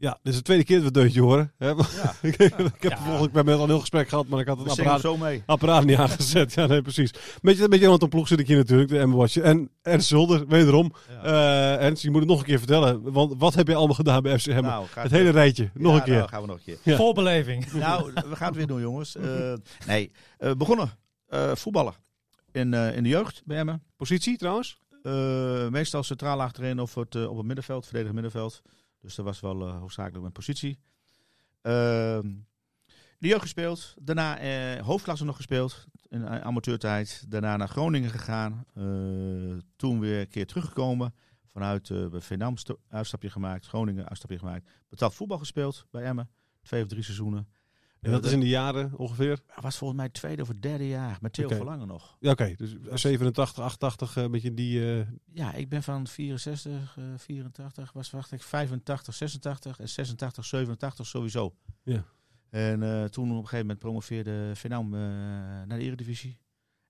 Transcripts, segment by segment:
Ja, dit is de tweede keer dat we het deuntje horen. Hè? ik heb Ja. volgens mij met al een heel gesprek gehad, maar ik had het apparaat, zo mee. apparaat niet aangezet. Ja, nee, precies. Beetje, een beetje iemand op ploeg zit ik hier natuurlijk, de M-Watch. En Ernst Zulder, wederom. Eh Ernst, je moet het nog een keer vertellen. Want wat heb je allemaal gedaan bij FCM? Nou, het hele rijtje, nog Ja, een keer. Nou, gaan we nog een keer. Ja. Vol beleving. Nou, we gaan het weer doen, jongens. Eh, nee, eh, begonnen. eh, voetballen. In, eh, in de jeugd bij Emmen. Positie trouwens? Eh, meestal centraal achterin of het, eh, op het middenveld, verdedigend middenveld. Dus dat was wel eh, hoofdzakelijk mijn positie. Ehm, de jeugd gespeeld. Daarna eh, hoofdklasse nog gespeeld. In eh, amateurtijd. Daarna naar Groningen gegaan. Toen weer een keer teruggekomen. Vanuit Veenam sto- uitstapje gemaakt. Groningen uitstapje gemaakt. Betaald voetbal gespeeld bij Emmen. Twee of drie seizoenen. En dat Eh, is in de jaren ongeveer? dat was volgens mij het tweede of het derde jaar. Met Theo Oké. Verlangen nog. Ja, oké. Dus 87, 88, een beetje die... eh, Ja, ik ben van 64, eh 84, was wacht ik 85, 86 en 86, 87 sowieso. Ja. En eh, toen op een gegeven moment promoveerde Venam eh naar de Eredivisie.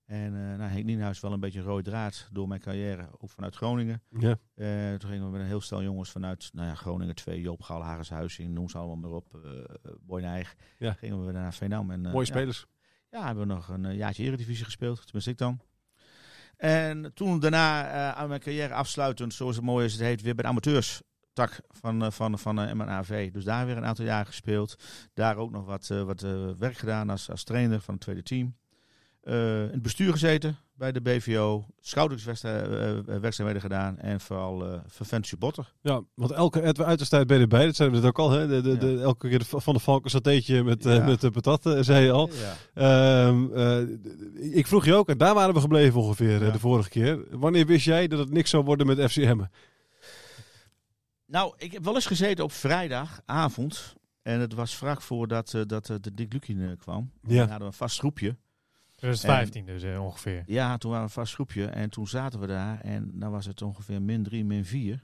En eh nou, Henk Nienhuis wel een beetje een rode draad door mijn carrière, ook vanuit Groningen. ja. Eh, toen gingen we met een heel stel jongens vanuit nou ja, Groningen 2, Joop Haris Huizing, noem ze allemaal maar op, uh, Boy Nijg. Ja. Gingen we naar Venam. En, Mooie spelers. ja, hebben we nog een jaartje Eredivisie gespeeld. Tenminste ik dan. En toen daarna aan mijn carrière afsluitend, zoals het mooi is, het heet, weer bij de amateurs tak van, van, van MNAV. Dus daar weer een aantal jaar gespeeld. Daar ook nog wat, wat werk gedaan als, als trainer van het tweede team. Eh, in het bestuur gezeten bij de BVO. Schouderswerkzaamheden gedaan. En vooral eh vervent supporter. Ja, want elke Edwin Uiterstijd ben je erbij. Dat zeiden we net ook al. Hè? De, de, de, elke keer Van de Valken satéetje met, eh, met de patat, eh, zei je al. Ja. Ehm, eh, ik vroeg je ook, en daar waren we gebleven ongeveer eh, de vorige keer. Wanneer wist jij dat het niks zou worden met FCM? Nou, ik heb wel eens gezeten op vrijdagavond. En het was vlak voordat eh, dat, eh, de Dick Lukien eh, kwam. Ja. We hadden een vast groepje. 2015 dus eh, ongeveer. Ja, toen waren we een vast groepje. En toen zaten we daar. En dan was het ongeveer min 3, min 4.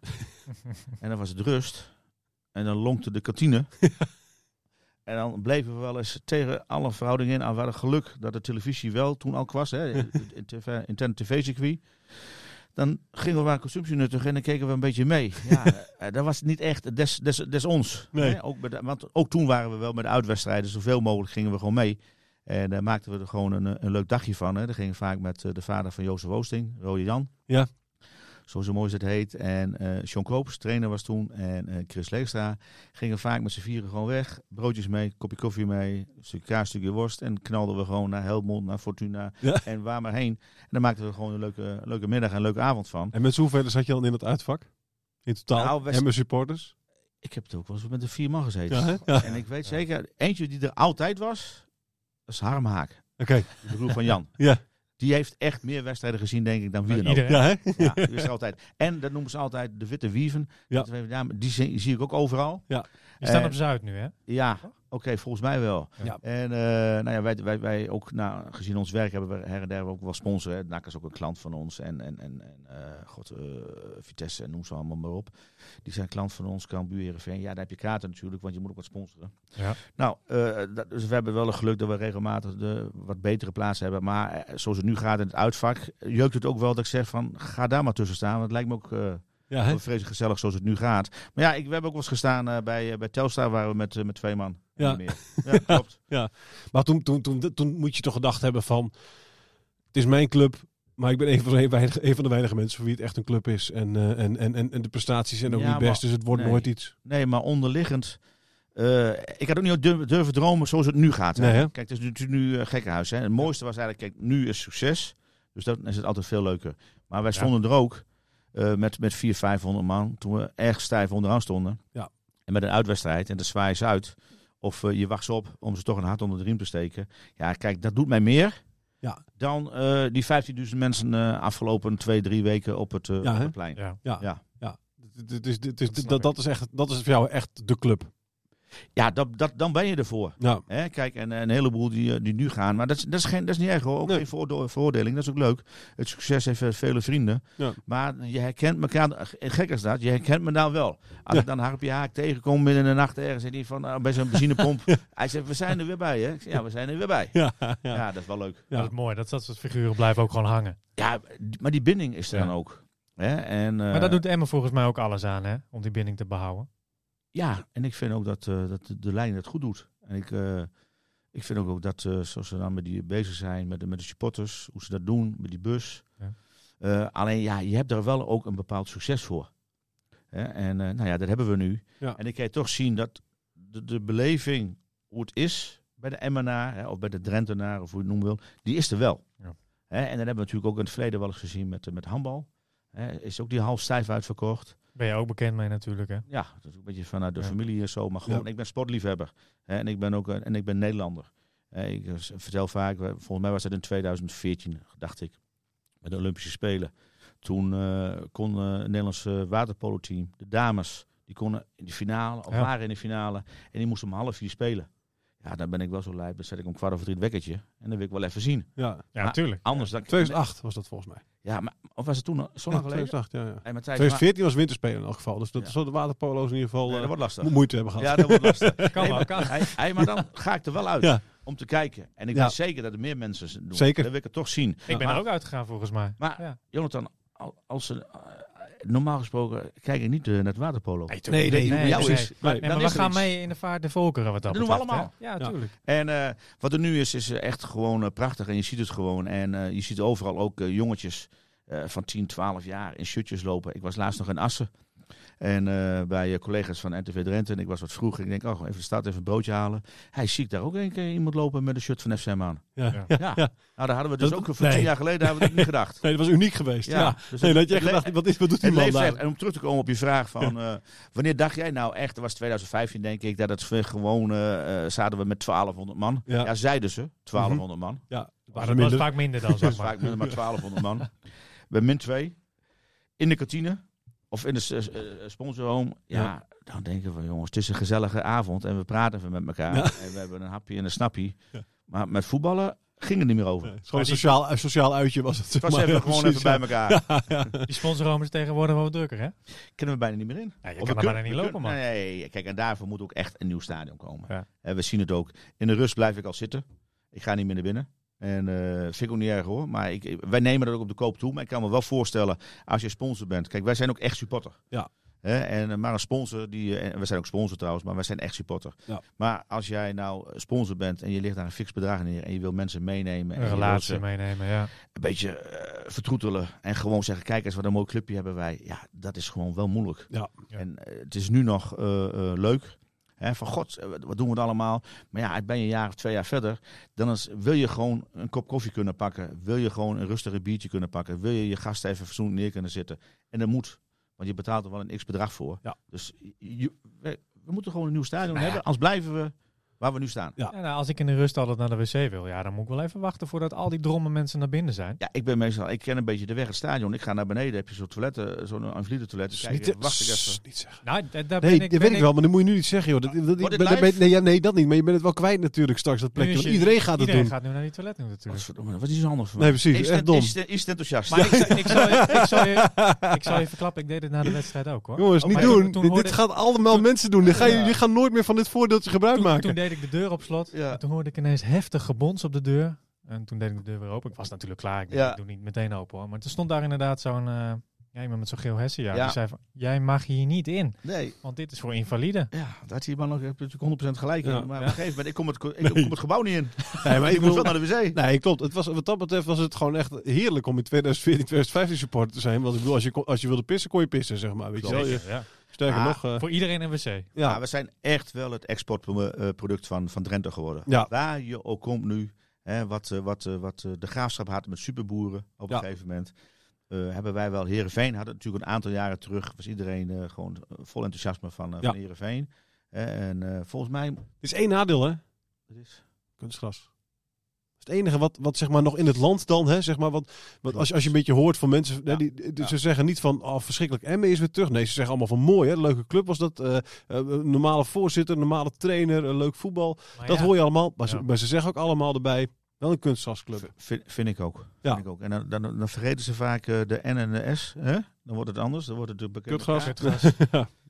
en dan was het rust. En dan lonkte de kantine. en dan bleven we wel eens tegen alle verhoudingen in. Al we hadden geluk dat de televisie wel toen ook was. Hè, interne tv-circuit. Dan gingen we maar consumptie nuttigen en dan keken we een beetje mee. Ja, eh, dat was niet echt des, des, des ons. Nee. Hè? Ook de, want ook toen waren we wel met de uitwedstrijden. Zoveel mogelijk gingen we gewoon mee. En daar maakten we er gewoon een, eh, een leuk dagje van. Hè. Dat ging vaak met eh, de vader van Jozef Oosting, Rode Jan. Ja. Zo zo mooi als het heet. En eh Sean Koops, trainer was toen. En eh, Chris Leegstra gingen vaak met z'n vieren gewoon weg. Broodjes mee, kopje koffie mee, een stukje kaas, stukje worst. En knalden we gewoon naar Helmond, naar Fortuna Ja. en waar maar heen. En daar maakten we gewoon een leuke, leuke middag en een leuke avond van. En met zoveel zat je dan in het uitvak? In totaal? Nou, en mijn supporters? Ik heb het ook wel eens met de vier man gezeten. Ja. En ik weet zeker, eentje die er altijd was, dat is Harm Haak. Oké. De broer van Jan. Ja. Die heeft echt meer wedstrijden gezien, denk ik, dan wie dan ook. Iedereen. Ja, hè? Ja, die altijd. En dat noemen ze altijd de witte wieven. Ja. Ja, die zie, zie ik ook overal. Die staan Eh, op Zuid nu, hè? Ja, Oké, volgens mij wel. Ja. En eh, nou ja, wij, wij, wij ook, nou, gezien ons werk, hebben we her en der ook wel sponsoren. hè. NAC is ook een klant van ons. En, en, en, en eh, god, eh, Vitesse en noem ze allemaal maar op. Die zijn klant van ons, Cambuur, Heerenveen. Ja, daar heb je kaarten natuurlijk, want je moet ook wat sponsoren. Ja. Nou, eh, dat, dus we hebben wel het geluk dat we regelmatig de wat betere plaatsen hebben. Maar zoals het nu gaat in het uitvak, jeukt het ook wel dat ik zeg van, ga daar maar tussen staan. Want het lijkt me ook... Ja, wel vreselijk gezellig zoals het nu gaat. Maar ja, ik, we hebben ook wel eens gestaan eh, bij, eh, bij Telstar, waar we met, eh, met twee man. Ja. Meer. ja klopt. Maar toen, toen, toen, toen moet je toch gedacht hebben van... Het is mijn club, maar ik ben een van de weinige, een van de weinige mensen voor wie het echt een club is. En, en, en, en, de prestaties zijn ook Ja, niet best, maar- dus het wordt nee. nooit iets. Nee, maar onderliggend. ik had ook niet durven, durven dromen zoals het nu gaat. Hè? Nee? Kijk, het is natuurlijk nu uh, gekkenhuis. Hè? Het mooiste was eigenlijk, kijk, nu is succes. Dus dan is het altijd veel leuker. Maar wij stonden er ook met, met 400, 500 man. Toen we erg stijf onderaan stonden. Ja. En met een uitwedstrijd. En de zwaai is uit. Of eh, je wacht ze op om ze toch een hart onder de riem te steken. Ja, kijk, dat doet mij meer. Ja. Dan eh, die 15.000 mensen eh, afgelopen twee, drie weken op het, eh, Ja, op hè? het plein. Ja. Ja, Ja. ja. Is, Dat dat, is echt, dat is voor jou echt de club. Ja, dat, dat, dan ben je ervoor. Ja, Hè, kijk, en een heleboel die, eh, die nu gaan. Maar dat is, dat is, geen, dat is niet erg hoor. Ook Nee. geen veroordeling. Dat is ook leuk. Het succes heeft eh, vele vrienden. Ja. Maar je herkent elkaar. eh, Gek is dat. Je herkent me nou wel. Als Ja. ik dan Harpje Haak tegenkom midden in de nacht ergens. En die van, nou, bij zo'n benzinepomp. Hij zegt, we zijn er weer bij. Hè? Ik zeg, ja, we zijn er weer bij. ja, Ja, ja. dat is wel leuk. Ja. Dat is mooi. Dat, dat soort figuren blijven ook gewoon hangen. Ja, maar die binding is er Ja. dan ook. Hè? En, eh, maar daar doet Emma volgens mij ook alles aan, hè? Om die binding te behouden. Ja, en ik vind ook dat, eh, dat de, lijn het goed doet. En ik, eh, ik vind ook, ook dat, eh, zoals ze dan met die bezig zijn, met de, met de supporters, hoe ze dat doen, met die bus. Ja. Alleen ja, je hebt daar wel ook een bepaald succes voor. Hè? En nou ja, dat hebben we nu. Ja. En ik kan je toch zien dat de, de beleving, hoe het is bij de Emmenaar, hè, of bij de Drentenaar, of hoe je het noemen wil, die is er wel. Ja. Hè? En dan hebben we natuurlijk ook in het verleden wel eens gezien met, met handbal. Hè? Is ook die half stijf uitverkocht. Ben je ook bekend mee natuurlijk, hè? Ja, dat is ook een beetje vanuit de Ja. familie en zo. Maar gewoon, Ja. ik ben sportliefhebber. Hè, en ik ben ook een- en ik ben Nederlander. Hè, ik eh, vertel vaak, volgens mij was dat in 2014, dacht ik, met de Olympische Spelen. Toen eh, kon eh, het Nederlandse waterpolo-team, de dames, die konden in de finale, of Ja. waren in de finale. En die moesten om half vier spelen. Ja, dan ben ik wel zo lijp. Dan zet ik om kwart over drie het wekkertje. En dan wil ik wel even zien. ja. Ja, natuurlijk. Anders dan... 2008 was dat volgens mij. Ja, maar, of was het toen zo Ja, geleden? 2008, ja, ja. Hey, maar Thijs, 2014 was winterspelen in elk geval. Dus dat Ja. zullen de waterpolo's in ieder geval nee, eh, dat wordt lastig. mo- moeite hebben gehad. Ja, dat wordt lastig. Kan wel, maar, kan. hij, hij- maar dan ga ik er wel uit Ja. om te kijken. En ik Ja. weet zeker dat er meer mensen doen. Zeker. Dat wil ik het toch zien. Ik ben Maar- er ook uitgegaan volgens mij. Maar Ja. Jonathan, al- als ze, eh, normaal gesproken kijk ik niet eh, naar het waterpolo. Nee, nee, nee. Maar Nee, dan maar we gaan iets. mee in de vaart de volkeren wat dat, Dat doen we allemaal. hè? Ja, Ja. tuurlijk. En eh, wat er nu is, is echt gewoon eh, prachtig. En je ziet het gewoon. En eh, je ziet overal ook jongetjes eh, van 10, 12 jaar in shirtjes lopen. Ik was laatst nog in Assen. En eh, bij eh, collega's van NTV Drenthe. En ik was wat vroeger. Ik denk, oh, even de stad, even een broodje halen. Hij zie ik daar ook een keer iemand lopen met een shirt van FCM aan. Ja. Ja. Ja. Nou, daar hadden we dus Dat- ook voor nee. tien jaar geleden hebben we het niet gedacht. Nee, dat was uniek geweest. Ja. dus Nee, dat je echt gedacht, wat, is, wat doet die man daar? En om terug te komen op je vraag van... eh, wanneer dacht jij nou echt, dat was 2015 denk ik, dat het gewoon... eh, eh, zaten we met 1200 man. Ja. Ja, zeiden ze, 1200 man. Ja, was dat minder. was vaak minder dan, zeg maar. vaak met maar 1200 man. Bij min 2. In de kantine. Of in de uh, sponsorhome. Ja, Ja. dan denken we, jongens, het is een gezellige avond. En we praten even met elkaar. Ja. En we hebben een hapje en een snappie. Ja. Maar met voetballen ging het niet meer over. Is gewoon een sociaal, een sociaal uitje was het. Het was even Ja, gewoon precies, even bij ja. elkaar. Die sponsorroom is tegenwoordig wel wat drukker, hè? Kunnen we bijna niet meer in. Ja, je Of kan er bijna niet lopen, man. Nee, kijk, en daarvoor moet ook echt een nieuw stadion komen. Ja. En we zien het ook. In de rust blijf ik al zitten. Ik ga niet meer naar binnen. En eh vind ik ook niet erg hoor. Maar ik, wij nemen dat ook op de koop toe. Maar ik kan me wel voorstellen, als je sponsor bent. Kijk, wij zijn ook echt supporter. Ja. Hè, en, eh, maar een sponsor, die, eh, en we zijn ook sponsor trouwens, maar wij zijn echt supporter. Ja. Maar als jij nou sponsor bent en je ligt daar een fix bedrag neer en je wil mensen meenemen. en Een relatie meenemen, ja. een beetje eh, vertroetelen en gewoon zeggen, kijk eens wat een mooi clubje hebben wij. Ja, dat is gewoon wel moeilijk. Ja. Ja. En eh, het is nu nog eh, eh, leuk. Hè, van god, eh, wat- doen we het allemaal? Maar ja, ben je een jaar of twee jaar verder, dan is, wil je gewoon een kop koffie kunnen pakken. Wil je gewoon een rustige biertje kunnen pakken. Wil je je gasten even fatsoenlijk neer kunnen zitten. En dat moet, want je betaalt er wel een x bedrag voor. Ja. Dus je- we, we moeten gewoon een nieuw stadion Nou ja. hebben, anders blijven we waar we nu staan. Ja. Ja, nou, als ik in de rust altijd naar de wc wil, ja, dan moet ik wel even wachten voordat al die dromme mensen naar binnen zijn. Ja, ik ben meestal, ik ken een beetje de weg het stadion. Ik ga naar beneden, heb je zo'n toiletten, zo'n invaliede toilet. Dus Kijk, niet, wacht ik even. Niet zeggen. Nou, da- daar Nee, ben ik, dat ben weet ik wel, maar dat moet je nu niet zeggen, joh. Dat, dat, Wordt ik dit ben- dat live? ben- nee, ja, nee, dat niet. Maar je bent het wel kwijt natuurlijk straks, dat plekje. Is je- iedereen gaat het Iedereen doen. gaat nu naar die toilet natuurlijk. Godverdomme, Wat is zo handig voor Nee, mij? precies, Instant- echt dom. instant- instant enthousiast. Maar ik, zal- ik, zal, je- ik, zal je, ik zal je verklappen, ik deed het na de wedstrijd ook hoor. Jongens, Oh, niet doen. dit, gaat allemaal mensen doen. Dit ga je, Ja. je gaat nooit meer van dit voordeeltje gebruik maken. Toen deed ik de deur op slot. Ja. En toen hoorde ik ineens heftig gebons op de deur. En toen deed ik de deur weer open. Ik was natuurlijk klaar. Ik, denk, Ja. ik doe niet meteen open hoor. Maar er stond daar inderdaad zo'n eh ja, iemand met zo'n geel hersenjaar. Ja. Die zei van, jij mag hier niet in. Nee, Want dit is voor invaliden. ja, dat had die man nog heb je natuurlijk 100% gelijk in. Ja. Maar op Ja. een gegeven moment, ik kom het, ik kom het gebouw niet in. Nee, maar ik wil... wel naar de wc. Nee, klopt. Het was, wat dat betreft was het gewoon echt heerlijk om in 2014, 2015 supporter te zijn. Want ik bedoel, als je, als je wilde pissen, kon je pissen, zeg maar. Weet je wel? Je, Ja. Sterker Ah, nog... eh, Voor iedereen een wc. Ja. ja, we zijn echt wel het exportproduct van, van Drenthe geworden. Ja. Waar je ook komt nu, hè, wat, eh, wat, eh, wat de graafschap had met superboeren op een Ja. gegeven moment. eh, hebben wij wel Herenveen hadden natuurlijk een aantal jaren terug was iedereen eh, gewoon vol enthousiasme van, eh Ja. van Herenveen. en eh, volgens mij het is één nadeel, hè? het is, Kunstgras. Het enige wat, wat zeg maar nog in het land dan, hè, zeg maar, wat, wat als, je- als je een beetje hoort van mensen, hè, Ja. die, die- Ja. ze zeggen niet van, oh verschrikkelijk, Emmen is weer terug. Nee, ze zeggen allemaal van mooi, hè, leuke club was dat, een normale voorzitter, normale trainer, leuk voetbal. Maar dat ja, hoor je allemaal, maar, ze, maar ze zeggen ook allemaal erbij, wel een kunstgrasclub. vind, vind ik ook. Ja. Vind ik ook. En dan, dan, dan vergeten ze vaak eh, de N en de S. Hè? Dan wordt het anders. Dan wordt het de bekende Kutgras.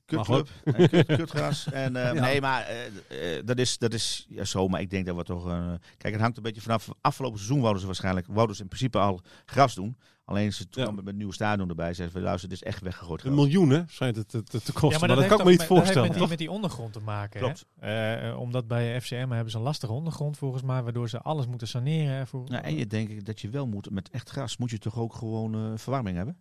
Kutclub. En kut, kutgras. En, eh, Ja. Nee, maar eh, eh, dat is, dat is ja, zo. Maar ik denk dat we toch... eh, kijk, het hangt een beetje vanaf... Afgelopen seizoen wouden ze waarschijnlijk... Wouden ze in principe al gras doen. Alleen ze toen Ja. met een nieuw stadion erbij. Zeiden ze, luister, dit is echt weggegooid Een miljoen, hè, schijnt het te, te, te kosten. Ja, maar, dat, heeft kan ik me niet met- voorstellen. Dat heeft met die, met die ondergrond te maken. Klopt. Hè? Eh, eh, omdat bij FCM hebben ze een lastige ondergrond volgens mij, waardoor ze alles moeten saneren. Voor, Nou, en je denkt dat je wel moet... Met echt gras moet je toch ook gewoon eh, verwarming hebben?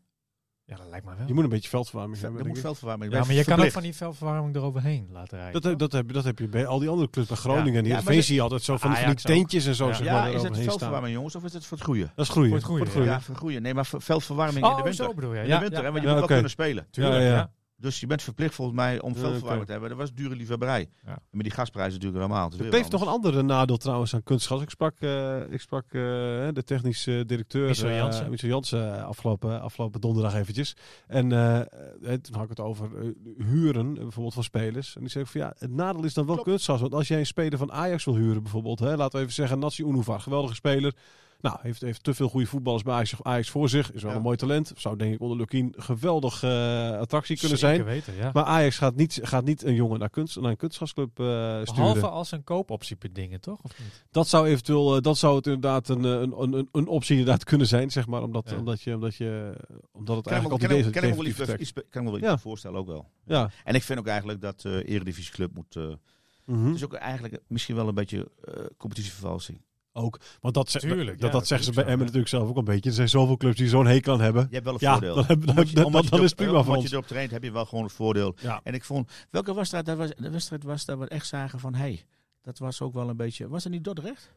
Ja, dat lijkt me wel. Je moet een beetje veldverwarming Er hebben. moet denk ik. veldverwarming ja, maar je kan ook van die veldverwarming eroverheen laten rijden. Dat, heb- dat, heb, dat heb je bij al die andere clubs, bij Groningen Ja, dit- zie je altijd zo van, die- van die tentjes en zo, Ja. zeg Ja, maar, is het staan. veldverwarming, jongens? Of is het voor het groeien? Dat is groeien. Voor het groeien, groeien. Ja, voor het groeien. Nee, maar veldverwarming in de Oh, winter. zo bedoel je. In de winter, ja, hè, want je ja. moet wel kunnen spelen. Tuurlijk, Ja, ja. ja. Dus je bent verplicht volgens mij om Ja, veldverwarming oké. te hebben. Dat was dure liefhebberij. Ja. En met die gasprijzen natuurlijk normaal. Het heeft nog een andere nadeel trouwens aan kunstgas. Ik sprak, eh, ik sprak eh, de technische directeur Michel eh, Jansen. Michel Jansen afgelopen, afgelopen donderdag eventjes. En eh, eh, toen had ik het over eh, huren, eh, bijvoorbeeld van spelers. En die zei van ja, het nadeel is dan wel Klopt. kunstgas. Want als jij een speler van Ajax wil huren bijvoorbeeld, hè, laten we even zeggen Natsi Unuvar, geweldige speler. Nou, heeft, heeft te veel goede voetballers bij Ajax, Ajax voor zich. Is wel Ja. een mooi talent. Zou denk ik onder Lukien geweldig eh, attractie kunnen Zeker zijn. weten, ja. Maar Ajax gaat niet, gaat niet een jongen naar, kunst, naar een kunstgasclub eh sturen. Behalve als een koopoptie per dingen, toch? Of niet? Dat zou eventueel, eh, dat zou het inderdaad een, een, een, een, een optie inderdaad kunnen zijn, zeg maar. Omdat, Ja. omdat, je, omdat, je, omdat het Kan ik me- eigenlijk al kan idee ik- is dat kan ik me wel iets, kan ik me wel Ja. iets voorstellen ook wel. Ja. En ik vind ook eigenlijk dat de Eredivisieclub moet... Het is ook eigenlijk misschien wel een beetje eh competitievervalsing. Ook. Want dat, ze- Tuurlijk, dat, ja, dat, dat zeggen ze bij Emmen natuurlijk zelf ook een beetje. Er zijn zoveel clubs die zo'n hekel aan hebben. Je hebt wel een Ja, voordeel. dan, hebben, dan, Omdat je- dan, omdat je dan is het prima voor ons. je erop traint, heb je wel gewoon het voordeel. Ja. En ik vond... Welke wedstrijd dat was, de wedstrijd was dat we echt zagen van... Hey, dat was ook wel een beetje... Was het niet Dordrecht?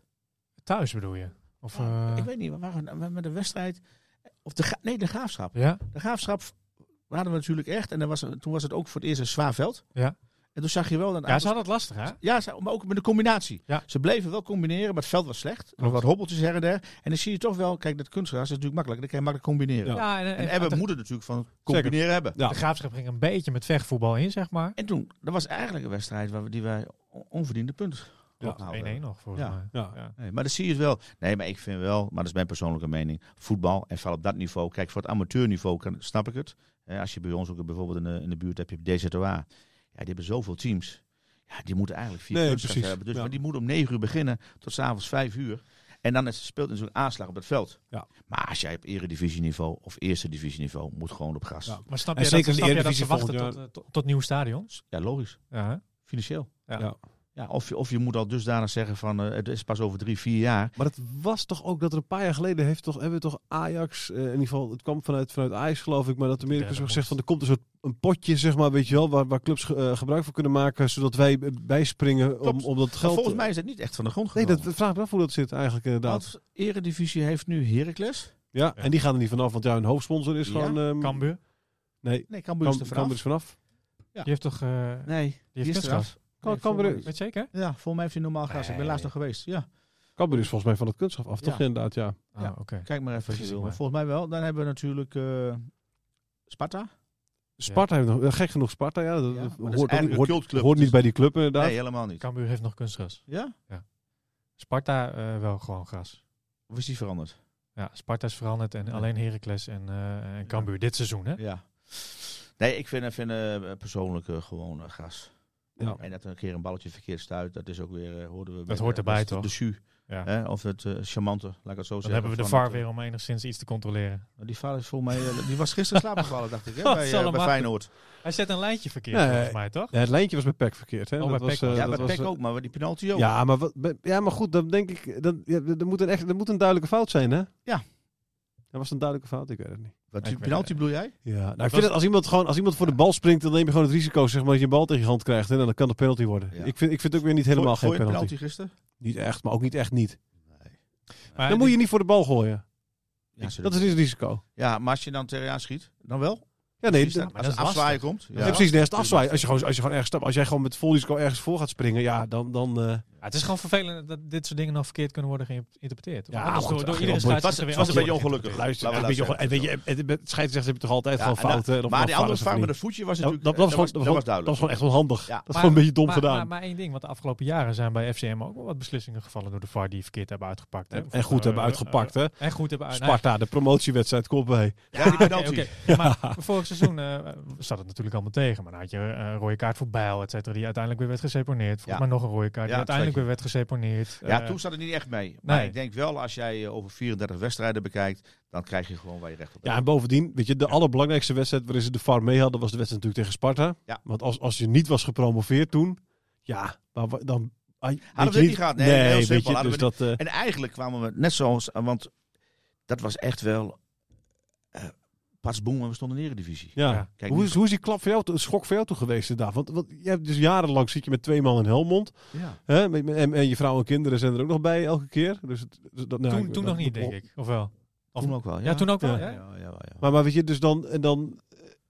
Thuis bedoel je? Of, eh, ik weet niet, we waren we- met de wedstrijd... Of de, Ga- nee, de Graafschap. Ja, De Graafschap hadden we natuurlijk echt. En dan was, toen was het ook voor het eerst een zwaar veld. Ja. En toen zag je wel... Dat ja ze hadden het lastig, hè? Ja, ze- maar ook met de combinatie. Ja. Ze bleven wel combineren, maar het veld was slecht. Er wat hobbeltjes her en der. En dan zie je toch wel, kijk, dat kunstgras is natuurlijk makkelijk. Dan kan je makkelijk combineren. Ja. en, En en, Ebbe de, moet het natuurlijk van combineren hebben. Ja. de graafschap ging een beetje met vechtvoetbal in, zeg maar. En toen, dat was eigenlijk een wedstrijd waar we, die wij on- onverdiende punten Ja, opgehaald 1-1 hebben. nog, volgens Ja. mij. Ja. Ja. Nee, maar dan zie je het wel. Nee, maar ik vind wel, maar dat is mijn persoonlijke mening. Voetbal en vooral op dat niveau. Kijk, voor het amateurniveau kan, snap ik het. Eh, als je bij ons ook bijvoorbeeld in de, in de buurt hebt, je hebt DZOA. Ja, die hebben zoveel teams. Ja, die moeten eigenlijk vier Nee, precies. hebben. Dus, Ja. Maar die moeten om negen uur beginnen tot s'avonds vijf uur. En dan is, speelt natuurlijk aanslag op het veld. Ja. Maar als jij op eredivisieniveau of eerste divisieniveau moet gewoon op gas. Ja. Ja, Maar snap je, zeker dat, in de snap je dat ze wachten tot, eh, tot, tot nieuwe stadions? logisch. Ja, hè? Financieel. Ja. Ja. Ja, of, je, of je moet al dusdanig zeggen van eh, het is pas over drie, vier jaar. Maar het was toch ook dat er een paar jaar geleden heeft toch, hebben we toch Ajax, eh, in ieder geval, het kwam vanuit, vanuit Ajax geloof ik, maar dat Amerika Ja, zo gezegd van er komt een soort een potje, zeg maar, weet je wel, waar, waar clubs eh, gebruik van kunnen maken, zodat wij bijspringen om, om dat Maar geld... volgens mij is het niet echt van de grond Nee, dat vraag ik me af hoe dat zit eigenlijk inderdaad. Want Eredivisie heeft nu Heracles. Ja, en die gaan er niet vanaf, want ja, hun hoofdsponsor is Ja, gewoon... ehm, Cambuur, Nee, Nee, Cambuur is er Cambuur vanaf. is vanaf. die heeft toch... eh, Nee, die heeft is kunstgras. eraf. Kan, Weet je zeker? Ja, volgens mij heeft hij normaal gas. Ik ben laatst nog geweest. Ja, Cambuur is volgens mij van het kunststof af, toch Ja. inderdaad, ja. Ah, Ja. oké. kijk maar even. als je Precies, wil. maar- Volgens mij wel. Dan hebben we natuurlijk eh, Sparta. Sparta heeft nog, gek genoeg Sparta, ja. Dat, Ja, dat maar dat is hoort, ook- hoort, cultclub, hoort niet dus- bij die club inderdaad. Nee, helemaal niet. Cambuur heeft nog kunstgras. Ja? Sparta eh, wel gewoon gras. Of is die veranderd? Ja, Sparta is veranderd en alleen Heracles en, eh en Cambuur dit seizoen, hè? Ja. Nee, ik vind, vind eh, persoonlijk gewoon gas. Ja. En dat er een keer een balletje verkeerd stuit, dat is ook weer, eh, hoorden we. Dat bij, hoort eh, erbij, de- toch? De Ja. hè? of het eh, charmante, laat ik het zo Dan zeggen. hebben we de VAR het, weer om enigszins iets te controleren. Die VAR is volgens mij, die was gisteren slaapgevallen, dacht ik, hè, bij, zal hem bij Feyenoord. Hij zet een lijntje verkeerd, Nee. volgens mij, toch? Ja, het lijntje was bij PEC verkeerd. Hè? Oh, bij dat was, Ja, dat bij Peck ook, maar die penalty ook. Ja, maar, wat, ja, maar goed, dan denk ik, dan, ja, er, moet een echt, er moet een duidelijke fout zijn, hè? Ja. Dat was een duidelijke fout, ik weet het niet. Wat, Ik penalty bedoel jij? Ja, nou, ik was- vind het, als iemand gewoon, als iemand voor de bal springt, dan neem je gewoon het risico, zeg maar, dat je een bal tegen je hand krijgt. En dan kan de penalty worden. Ja. Ik, vind, ik vind het ook weer niet helemaal geen penalty. penalty gisteren? Niet echt, maar ook niet echt niet. Maar dan moet je niet voor de bal gooien. Ja, Dat is het risico. ja, maar als je dan tegen aan schiet, dan wel? Ja, nee, Precies, als dat het afzwaaien komt. ja, precies. Nee, als het afzwaaien, als je gewoon, als je gewoon ergens stapt, als jij gewoon met vol risico ergens voor gaat springen, ja, dan, dan eh, Ja, het is gewoon vervelend dat dit soort dingen nog verkeerd kunnen worden geïnterpreteerd. Ja, door, door iedere het was- was een beetje ongelukkig. luister, Laten ja, we weet je, dat gewoon- weet je, het, het scheidsrechters hebben toch altijd Ja, gewoon en fouten. of Maar die andere vang met een voetje was Dat, natuurlijk... dat, dat was eh, gewoon, dat was gewoon echt wel handig. Ja. Dat is Maar- gewoon een beetje dom maar, gedaan. Maar, maar één ding, want de afgelopen jaren zijn bij FCM ook wel wat beslissingen gevallen door de VAR die verkeerd hebben uitgepakt. Hè? en, en goed Eh, hebben eh, uitgepakt, hè? En goed hebben uit. Sparta, de promotiewedstrijd, komt bij. Ja, die penalty. maar seizoen eh, zat het natuurlijk allemaal tegen. Maar dan had je eh, een rode kaart voor Bijl, et cetera, die uiteindelijk weer werd geseponeerd. Volgens Ja. mij nog een rode kaart die Ja, uiteindelijk weer werd geseponeerd. Ja, Eh, toen zat het niet echt mee. Maar nee. ik denk wel, als jij over 34 wedstrijden bekijkt, dan krijg je gewoon waar je recht op Ja, hebt. en bovendien, weet je, de allerbelangrijkste wedstrijd waarin ze de VAR mee hadden, was de wedstrijd natuurlijk tegen Sparta. Ja. Want als, als je niet was gepromoveerd toen, ja, dan... dan ah, we je dit niet gehad? Nee, heel simpel, je, dus we dat... eh, En eigenlijk kwamen we net zoals, want dat was echt wel eh pas boem en we stonden in de eredivisie. ja. Ja, kijk, hoe, is, hoe is die klap voor jou, een schok voor jou geweest inderdaad? Want, want je hebt dus jarenlang zit je met twee man in Helmond. Ja. Hè? met- met- En, en je vrouw en kinderen zijn er ook nog bij elke keer. Dus het, dus dat, nou, toen ik- toen dat- nog niet, denk ik. Of wel? Of, Toen ook wel. Ja, toen ook wel. Ja. Ja. Ja, ja, ja, ja. Maar, maar weet je, dus dan... En dan,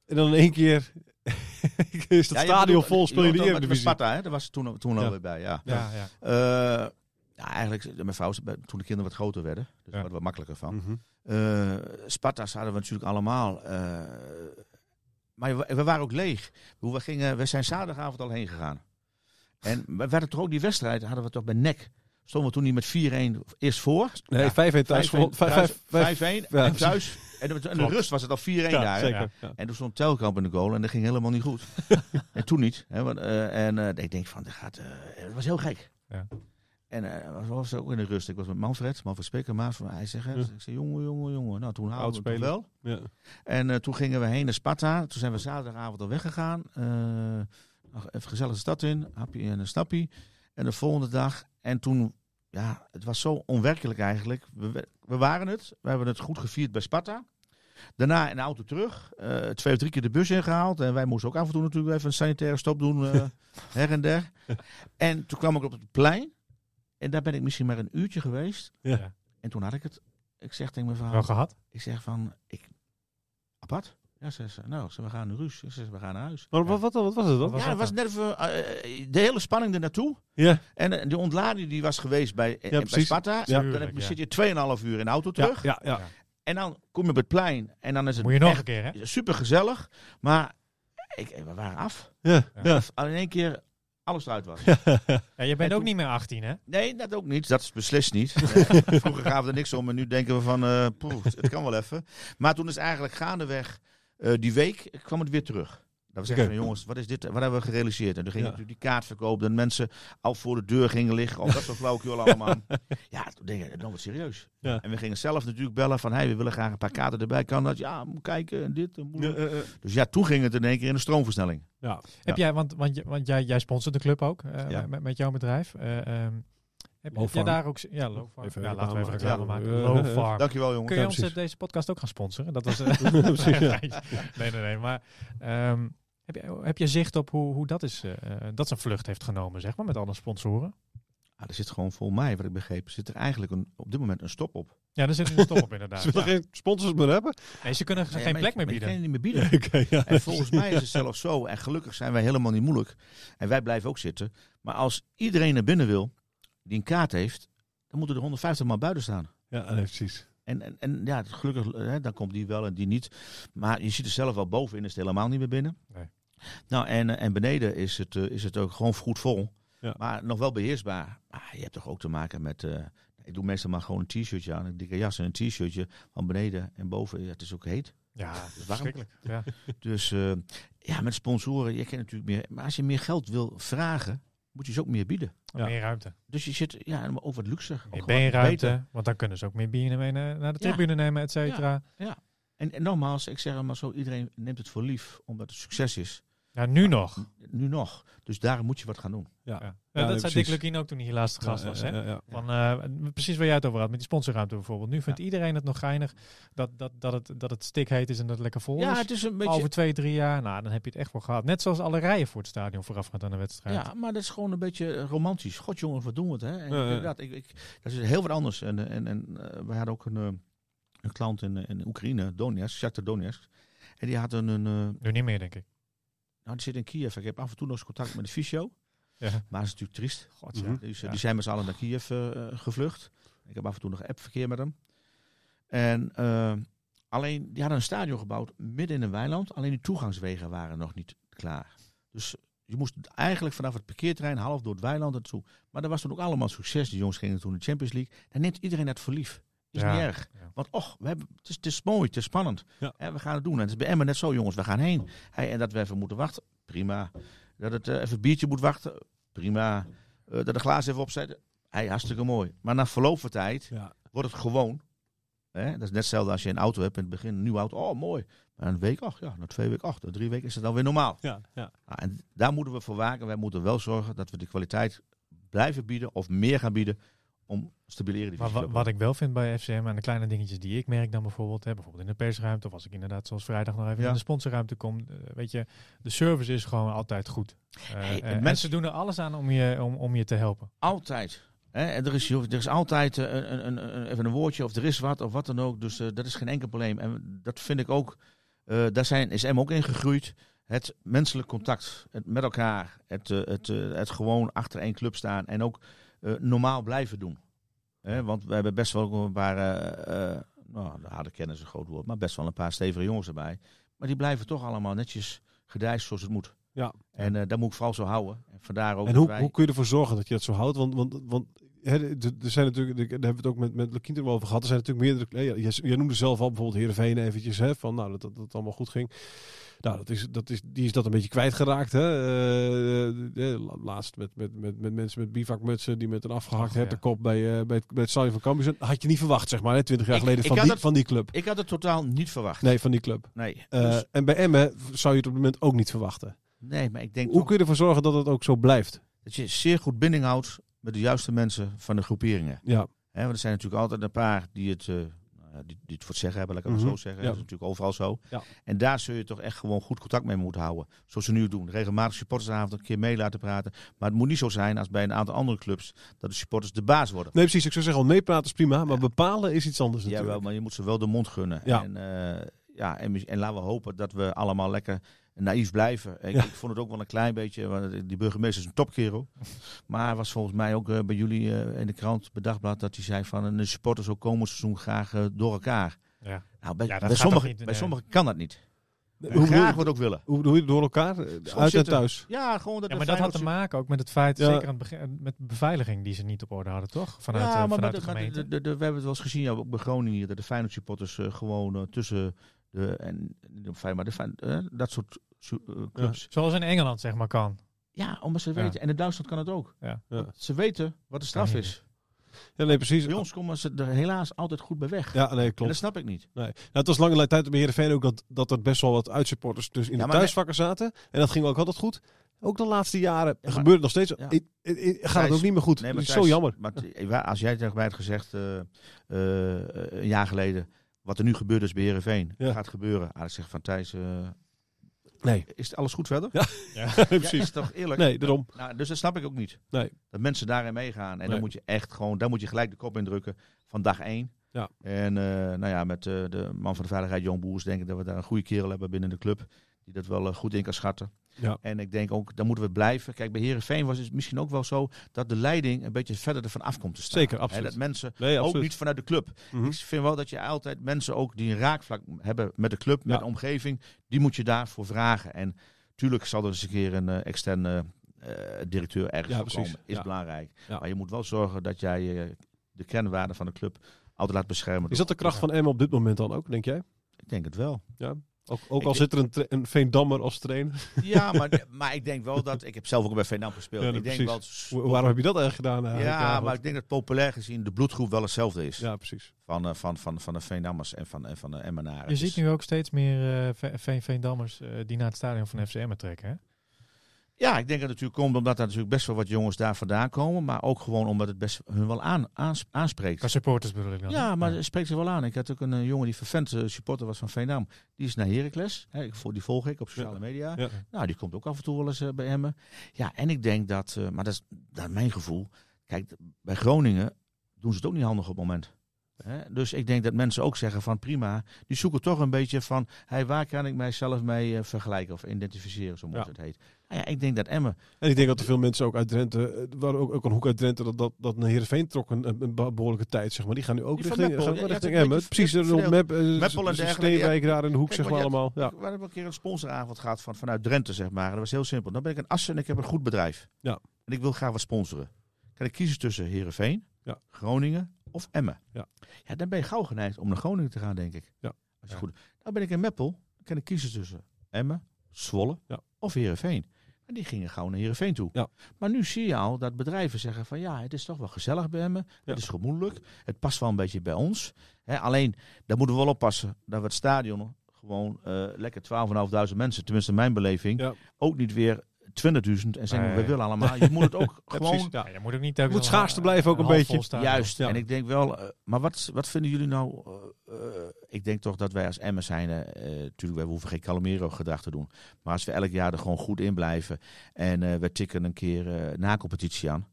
en dan in één keer is dat Ja, je stadion bedoelt- vol, speel je bedoelt die dan met- Eredivisie. Sparta, hè? Daar was toen, toen Ja. alweer bij, ja. Ja, ja. Eh, ja, eigenlijk, mijn vrouw, toen de kinderen wat groter werden, dus daar hadden we makkelijker van. Mhm. Eh Sparta's hadden we natuurlijk allemaal. eh, maar we, we waren ook leeg. We, gingen, we zijn zaterdagavond al heen gegaan. En we werden toch ook die wedstrijd, hadden we toch bij NEC. Stonden we toen niet met 4-1 eerst voor. Nee, Ja, 5-1 thuis. 5-1 gewonnen. Vijf- thuis, vijf- 5-1 ja, en thuis. En de, en de Klopt. rust was het al 4-1 Ja, daar. hè. zeker. Ja. En toen stond Telkamp in de goal en dat ging helemaal niet goed. en toen niet. Hè, want, eh, en eh, ik denk van, dat gaat, eh, het was heel gek. Ja. En eh was, ook in de rust. Ik was met Manfred, Manfred Spekermaas. Hij zegt, Ja. ik zei, jongen, jongen, jongen. Nou, toen haalden we het wel. Ja. En eh, toen gingen we heen naar Sparta. Toen zijn we zaterdagavond al weggegaan. Nog even gezellig de stad in. Hapje en een snappie. En de volgende dag. En toen, ja, het was zo onwerkelijk eigenlijk. We, waren het. We hebben het goed gevierd bij Sparta. Daarna in de auto terug. twee of drie keer de bus ingehaald. En wij moesten ook af en toe natuurlijk even een sanitaire stop doen. her en der. En toen kwam ik op het plein. En daar ben ik misschien maar een uurtje geweest. Ja. En toen had ik het. Ik zeg tegen mijn Wel vrouw. gehad? Ik zeg van, ik, apart. Ja, ze zei, nou, ze, we gaan naar Ruus. Ze zei, we gaan naar huis. Maar wat, wat, wat was het dan? Ja, het was net even, eh, de hele spanning er naartoe. Ja, En eh, de ontlading die was geweest bij, eh, bij. Sparta. Ja. Dan heb, je- ja. zit je 2,5 uur in de auto terug. ja, ja. ja. En dan kom je op het plein. En dan is het Moet je nog echt een keer, hè? super gezellig. Maar ik, we waren af. ja, ja. Al in één keer alles eruit was. Ja, je bent En ook toen- niet meer 18, hè? Nee, dat ook niet. Dat is beslist niet. Vroeger gaven we er niks om en nu denken we van, eh poeh, het kan wel even. Maar toen is eigenlijk gaandeweg eh, die week kwam het weer terug. Dat we zeggen Oké. van jongens, wat is dit? Wat hebben we gerealiseerd? En toen ging Ja. natuurlijk die kaartverkoop, dat mensen al voor de deur gingen liggen. Of dat soort flauwekul allemaal. Ja, toen denk ik, dan wordt serieus. Ja. En we gingen zelf natuurlijk bellen van, hey, we willen graag een paar kaarten erbij. Kan dat? Ja, moet kijken en dit. En moet- Ja, eh, eh. Dus ja, toen ging het in één keer in de stroomversnelling. Ja. Heb jij, want, want, want jij, jij sponsort de club ook eh, Ja. met, met jouw bedrijf. Eh, ehm, heb, jij daar ook... Ja, Low Farm. Even Ja, laten we even maken. reclame Ja. maken. Low Farm. Dankjewel jongens. Kun je Ja, ons precies. deze podcast ook gaan sponsoren? Dat was, ja. nee, nee, nee. Maar ehm, heb, je, heb je zicht op hoe, hoe dat, is, eh, eh, dat zijn vlucht heeft genomen, zeg maar, met alle sponsoren? Ah, er zit gewoon voor mij, wat ik begreep, zit er eigenlijk een, op dit moment een stop op. Ja, daar zit een stop op inderdaad. Ze willen Ja. geen sponsors meer hebben. Nee, ze kunnen Ja, geen plek meer bieden. je niet meer bieden. Oké, ja. En volgens mij is het zelfs zo, en gelukkig zijn wij helemaal niet moeilijk. En wij blijven ook zitten. Maar als iedereen naar binnen wil, die een kaart heeft, dan moeten er 150 man buiten staan. Ja, nee, precies. En, en, en ja, gelukkig, hè, dan komt die wel en die niet. Maar je ziet er zelf wel bovenin, is het helemaal niet meer binnen. Nee. Nou, en, eh, en beneden is het, eh, is het ook gewoon goed vol. Ja. Maar nog wel beheersbaar. Maar je hebt toch ook te maken met... eh, ik doe meestal maar gewoon een t-shirtje aan, een dikke jas en een t-shirtje. Van beneden en boven, ja, het is ook heet. Ja, is warm. verschrikkelijk. Ja. Dus eh, ja, met sponsoren, je kent natuurlijk meer. Maar als je meer geld wil vragen, moet je ze ook meer bieden. Ja. Meer ruimte. Dus je zit, ja, ook wat luxer. ook Meer beenruimte. beter. Want dan kunnen ze ook meer bieren mee naar, de Ja. tribune nemen, et cetera. En, en nogmaals, ik zeg het maar zo, iedereen neemt het voor lief, omdat het succes is. Ja, nu nog. Nu nog. Dus daar moet je wat gaan doen. Ja, Ja. Ja, nee, dat zei. Dick Lukien ook toen hij hier laatste gast was. ja, Hè? ja, ja. Van, eh, precies waar jij het over had, met die sponsorruimte bijvoorbeeld. Nu vindt iedereen het nog geinig dat, dat, dat, het, dat het stikheet is en dat het lekker vol Ja, is. het is een beetje... Over twee, drie jaar, nou, dan heb je het echt wel gehad. Net zoals alle rijen voor het stadion voorafgaand aan de wedstrijd. Ja, maar dat is gewoon een beetje romantisch. God jongens, wat doen we het, hè? En inderdaad, ik, ik, dat is heel wat anders. En, eh, en, en eh, we hadden ook een, eh, een klant in, eh, in Oekraïne, Donetsk, Shakhtar Donetsk. En die had een, een eh, Nu niet meer, denk ik. Nou, die zit in Kiev. Ik heb af en toe nog eens contact met de fysio. Ja. Maar dat is natuurlijk triest. God, ja. Mhm. Dus, eh, Ja. Die zijn met z'n allen naar Kiev eh, eh, gevlucht. Ik heb af en toe nog appverkeer met hem. En alleen, die hadden een stadion gebouwd midden in een weiland. Alleen die toegangswegen waren nog niet klaar. Dus je moest eigenlijk vanaf het parkeerterrein half door het weiland naartoe. Maar dat was toen ook allemaal succes. Die jongens gingen toen de Champions League. Dan neemt iedereen dat voor lief. Is Ja. niet erg. Want och, we hebben, het, is, het is mooi, het is spannend. Ja. En we gaan het doen. En het is bij Emmen net zo, jongens. We gaan heen. Hey, en dat we even moeten wachten, prima. Dat het eh, even een biertje moet wachten, prima. Eh, dat de glazen even opzetten, hey, hartstikke mooi. Maar na verloop van tijd Ja. wordt het gewoon. Hè? Dat is net hetzelfde als je een auto hebt in het begin, een nieuwe auto. Oh, mooi. Maar een week, ach ja, na twee weken, ach, na drie weken is het dan weer normaal. Ja, ja. Nou, en daar moeten we voor waken. Wij moeten wel zorgen dat we de kwaliteit blijven bieden of meer gaan bieden om stabiele Maar wa- wat ik wel vind bij FCM en de kleine dingetjes die ik merk dan bijvoorbeeld, hè, bijvoorbeeld in de persruimte of als ik inderdaad zoals vrijdag nog even Ja. in de sponsorruimte kom, eh, weet je, de service is gewoon altijd goed. Eh, Hey, eh, en mensen- ze doen er alles aan om je, om, om je te helpen. Altijd. Hè? En er, is, er is altijd eh, een, een, een, even een woordje of er is wat of wat dan ook. Dus eh, dat is geen enkel probleem. En dat vind ik ook, eh, daar zijn, is M ook in gegroeid. Het menselijk contact het met elkaar. Het, eh, het, eh, het gewoon achter één club staan. En ook eh, normaal blijven doen. Want we hebben best wel een paar, eh, eh, nou, de harde kennis is een groot woord. Maar best wel een paar stevige jongens erbij. Maar die blijven toch allemaal netjes gedijst zoals het moet. Ja. En eh daar moet ik vooral zo houden. En vandaar ook En hoe, wij- hoe kun je ervoor zorgen dat je dat zo houdt? Want, want, want hè, er zijn natuurlijk, daar hebben we het ook met, met Lekien er wel over gehad. Er zijn natuurlijk meerdere. hè, Jij, jij noemde zelf al bijvoorbeeld Heerenveen eventjes, hè, van nou, dat, dat, dat allemaal goed ging. Nou, dat is, dat is, die is dat een beetje kwijtgeraakt. Hè? Eh, eh, laatst met, met, met, met mensen met bivakmutsen die met een afgehakt hertenkop bij, eh, bij, het, bij het stadion van Cambuur. Had je niet verwacht, zeg maar, hè, 20 jaar Ik- geleden ik van, die, het- van die club. Ik had het totaal niet verwacht. Nee, van die club. Nee. Dus- En bij Emmen zou je het op het moment ook niet verwachten. nee, maar ik denk Hoe toch kun je ervoor zorgen dat het ook zo blijft? dat je zeer goed binding houdt met de juiste mensen van de groeperingen. Ja, Hè, want er zijn natuurlijk altijd een paar die het, ja, die, die het voor het zeggen hebben, laat ik het Mhm, zo zeggen. ja. Dat is natuurlijk overal zo. Ja. En daar zul je toch echt gewoon goed contact mee moeten houden. Zoals ze nu doen. Regelmatig supportersavond een keer mee laten praten. Maar het moet niet zo zijn als bij een aantal andere clubs dat de supporters de baas worden. nee precies. Ik zou zeggen, al meepraten is prima, maar bepalen is iets anders Ja, natuurlijk. wel, maar je moet ze wel de mond gunnen. Ja. En, eh, ja, en, en laten we hopen dat we allemaal lekker naïef blijven. Ik, Ja. ik vond het ook wel een klein beetje, want die burgemeester is een topkerel. Maar hij was volgens mij ook eh, bij jullie eh, in de krant, bij Dagblad, dat hij zei van een supporters ook komend seizoen graag eh, door elkaar. Ja. Nou, bij, Ja, bij, sommigen, bij sommigen kan dat niet. Hoe graag je- wat ook willen. Hoe bedoel je door elkaar? Eh, Uit en thuis. Ja, gewoon dat Ja, de maar dat had te maken ook met het feit, Ja. zeker aan het begin, met de beveiliging die ze niet op orde hadden, toch? Vanuit, ja, eh, maar, vanuit met- de gemeente. de- de- de- we hebben het wel eens gezien, ja, ook bij Groningen hier, dat de Feyenoord supporters eh, gewoon eh, tussen de, en, maar de, eh, dat soort eh, clubs. Zoals in Engeland, zeg maar, kan. Ja, omdat ze Ja. weten. En in Duitsland kan het ook. Ja. Ja. Ze weten wat de straf is. Ja, nee, precies. Bij ons komen ze er helaas altijd goed bij weg. Ja, nee, En klopt. dat snap ik niet. Nee. Nou, het was lange tijd bij Heerenveen ook dat, dat er best wel wat uitsupporters dus in Ja, de thuisvakken zaten. En dat ging ook altijd goed. Ook de laatste jaren maar- gebeurt het nog steeds. Ja. I- I- I- gaat het ook niet meer goed. Nee, dat maar is zo jammer. Maar eh, als jij tegen mij had gezegd eh, eh, een jaar geleden, wat er nu gebeurt is bij Heerenveen, Ja. gaat gebeuren. Ah, ik zeg van Thijs, eh, Nee. Is alles goed verder? Ja. Ja. Ja, Precies. is toch eerlijk? Nee, daarom. Nou, dus dat snap ik ook niet. Nee. Dat mensen daarin meegaan. En Nee. dan moet je echt gewoon, daar moet je gelijk de kop in drukken van dag één. Ja. En eh, nou ja, met eh, de man van de veiligheid, Jon Boers, denk ik dat we daar een goede kerel hebben binnen de club. Die dat wel eh, goed in kan schatten. Ja. En ik denk ook, daar moeten we blijven. Kijk, bij Herenveen was het misschien ook wel zo dat de leiding een beetje verder ervan af komt te staan. Zeker, absoluut. dat mensen, Nee, ook niet vanuit de club. Mhm. Ik vind wel dat je altijd mensen ook die een raakvlak hebben met de club, met Ja. de omgeving, die moet je daarvoor vragen. En tuurlijk zal er eens een keer een eh, externe eh, directeur ergens Ja, komen. Is Ja. belangrijk. Ja. Maar je moet wel zorgen dat jij eh, de kernwaarden van de club altijd laat beschermen. Is dat de kracht van Emma op dit moment dan ook, denk jij? Ik denk het wel. Ook, ook Ik- al zit er een, een Veendammer als trainer. Ja, maar, maar ik denk wel dat... Ik heb zelf ook bij Veenam gespeeld. Ja, ik denk wel... Wa- Waarom heb je dat eigenlijk gedaan? eigenlijk? ja, maar ik denk dat populair gezien de bloedgroep wel hetzelfde is. ja, precies. Van, eh, van, van, van de Veendammers en van, en van de Emmenaren. Je ziet nu ook steeds meer eh, Veen Veendammers eh, die naar het stadion van FCM trekken. Hè? Ja, ik denk dat het natuurlijk komt omdat er natuurlijk best wel wat jongens daar vandaan komen. Maar ook gewoon omdat het best hun wel aan, aans- aanspreekt. Qua supporters bedoel ik dan. Ja, maar Ja. het spreekt zich wel aan. Ik had ook een eh, jongen die vervent eh, supporter was van Veendam. Die is naar Heracles. Vol- die volg ik op sociale media. Ja. Nou, die komt ook af en toe wel eens eh, bij hem. Ja, en ik denk dat, maar dat is naar mijn gevoel. Kijk, bij Groningen doen ze het ook niet handig op het moment. Dus ik denk dat mensen ook zeggen van prima. Die zoeken toch een beetje van, hey, waar kan ik mijzelf mee vergelijken of identificeren, zo moet het heet. Nou ja, ik denk dat Emmen En ik denk dat er veel mensen ook uit Drenthe, eh, waar ook, ook een hoek uit Drenthe, dat, dat, dat naar Heerenveen trok een, een be- behoorlijke tijd, zeg maar. Die gaan nu ook Die van richting, Meppel, gaan ja, richting ja, Emmen. Precies, rond Mep, Meppel en Steenwijk daar in de hoek, Kijk, zeg maar allemaal. Ja. We hebben een keer een sponsoravond gehad van, vanuit Drenthe, zeg maar. En dat was heel simpel. Dan ben ik een Assen en ik heb een goed bedrijf. Ja. En ik wil graag wat sponsoren. Kan ik kiezen tussen Heerenveen, Ja. Groningen of Emmen? Ja. ja, dan ben je gauw geneigd om naar Groningen te gaan, denk ik. Ja. Als je Ja. goed... Nou ben ik in Meppel. Dan kan ik kiezen tussen Emmen, Zwolle Ja. of Heerenveen. En die gingen gauw naar Heerenveen toe. Ja. Maar nu zie je al dat bedrijven zeggen van ja, het is toch wel gezellig bij. Ja. Het is gemoedelijk. Het past wel een beetje bij ons. Alleen, daar moeten we wel oppassen dat we het stadion gewoon eh, lekker 12.500 mensen, tenminste mijn beleving, Ja. ook niet weer 20.000 en zeggen we Nee. willen allemaal. Je moet het ook gewoon. Ja, je moet ook niet moet een- schaars blijven ook een half beetje. Juist. Ja. En ik denk wel, eh, maar wat, wat vinden jullie nou? eh, eh, ik denk toch dat wij als Emmen zijn, eh, natuurlijk, wij hoeven geen Calamero gedrag te doen. Maar als we elk jaar er gewoon goed in blijven en eh, we tikken een keer eh na competitie aan,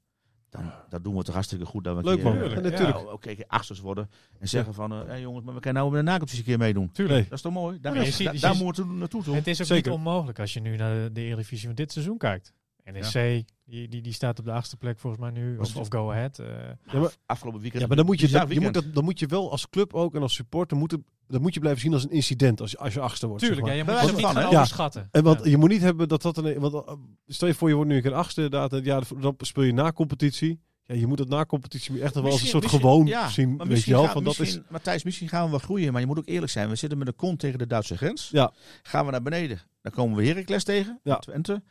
dan dat doen we toch hartstikke goed. Dat we Leuk man, eh, Tuurlijk, Ja, natuurlijk. nou, Oké, achters worden en zeggen van, eh, hey, jongens, maar we kunnen nou met de na-competitie een keer meedoen. Tuurlijk. Dat is toch mooi? Daar, Ja, je ziet- daar ziet- moeten we naartoe? Het is ook Zeker. niet onmogelijk als je nu naar de, de Eredivisie van dit seizoen kijkt. NEC, die, die, die staat op de achtste plek volgens mij nu. Of, of Go Ahead. eh. Ja, maar- Afgelopen weekend. Ja, maar dan moet je, dat, je moet dat, dan moet je wel als club ook en als supporter moeten, dat moet je blijven zien als een incident als je, als je achtste wordt. Tuurlijk, zeg ja, maar. je moet het niet? Ja. overschatten. En want Ja. je moet niet hebben dat dat een. Want, eh, stel je voor, je wordt nu een keer achtste, inderdaad. en Ja, dan speel je na competitie. Ja, je moet het na competitie echt wel als een soort gewoon ja, zien. maar Weet je misschien wel, van dat is. misschien- Matthijs, misschien gaan we wel groeien, maar je moet ook eerlijk zijn. We zitten met de kont tegen de Duitse grens. Ja. Gaan we naar beneden, dan komen we Heracles tegen, Ja. Twente.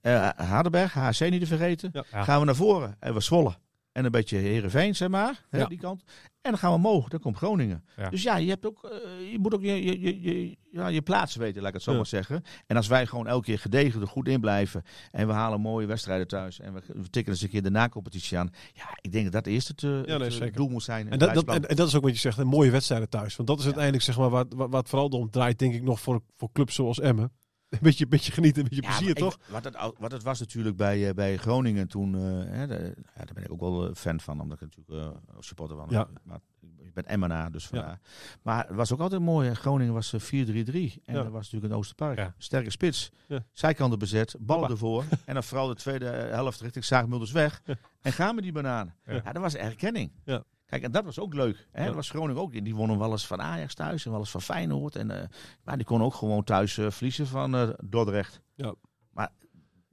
Eh Hardenberg, HC niet te vergeten. Ja. Gaan we naar voren, en we Zwolle. En een beetje Herenveen, zeg maar, hè, Ja. die kant. En dan gaan we omhoog, dan komt Groningen. Ja. Dus ja, je, hebt ook, eh, je moet ook je, je, je, je, ja, je plaats weten, laat ik het zo Ja. maar zeggen. En als wij gewoon elke keer gedegen er goed in blijven en we halen mooie wedstrijden thuis en we, we tikken eens een keer de na-competitie aan. Ja, ik denk dat dat eerst het, nee, zeker. doel moet zijn. En het dat, en, en dat is ook wat je zegt, een mooie wedstrijden thuis. Want dat is uiteindelijk zeg maar, waar, waar, waar het vooral om draait, denk ik, nog voor, voor clubs zoals Emmen. Een beetje, beetje genieten, een beetje Ja, plezier, ik- toch? wat, het, wat het was natuurlijk bij, eh, bij Groningen toen, eh, hè, de- ja, daar ben ik ook wel eh, fan van, omdat ik natuurlijk eh, supporter van Ja. Maar ik ben Emmenaar, dus vandaar. Maar het was ook altijd mooi. hè. Groningen was eh, 4-3-3. En Ja. dat was natuurlijk een Oosterpark. Ja. Sterke spits. Ja. Zijkanten bezet, ballen Hoppa. ervoor. en dan vooral de tweede helft richting Zaagmulders weg. Ja. En gaan we die bananen. Ja. Ja. dat was erkenning. Ja. Kijk, en dat was ook leuk. Hè? Ja. Dat was Groningen ook. Die wonnen wel eens van Ajax thuis en wel eens van Feyenoord. En, eh, maar die kon ook gewoon thuis eh, verliezen van eh, Dordrecht.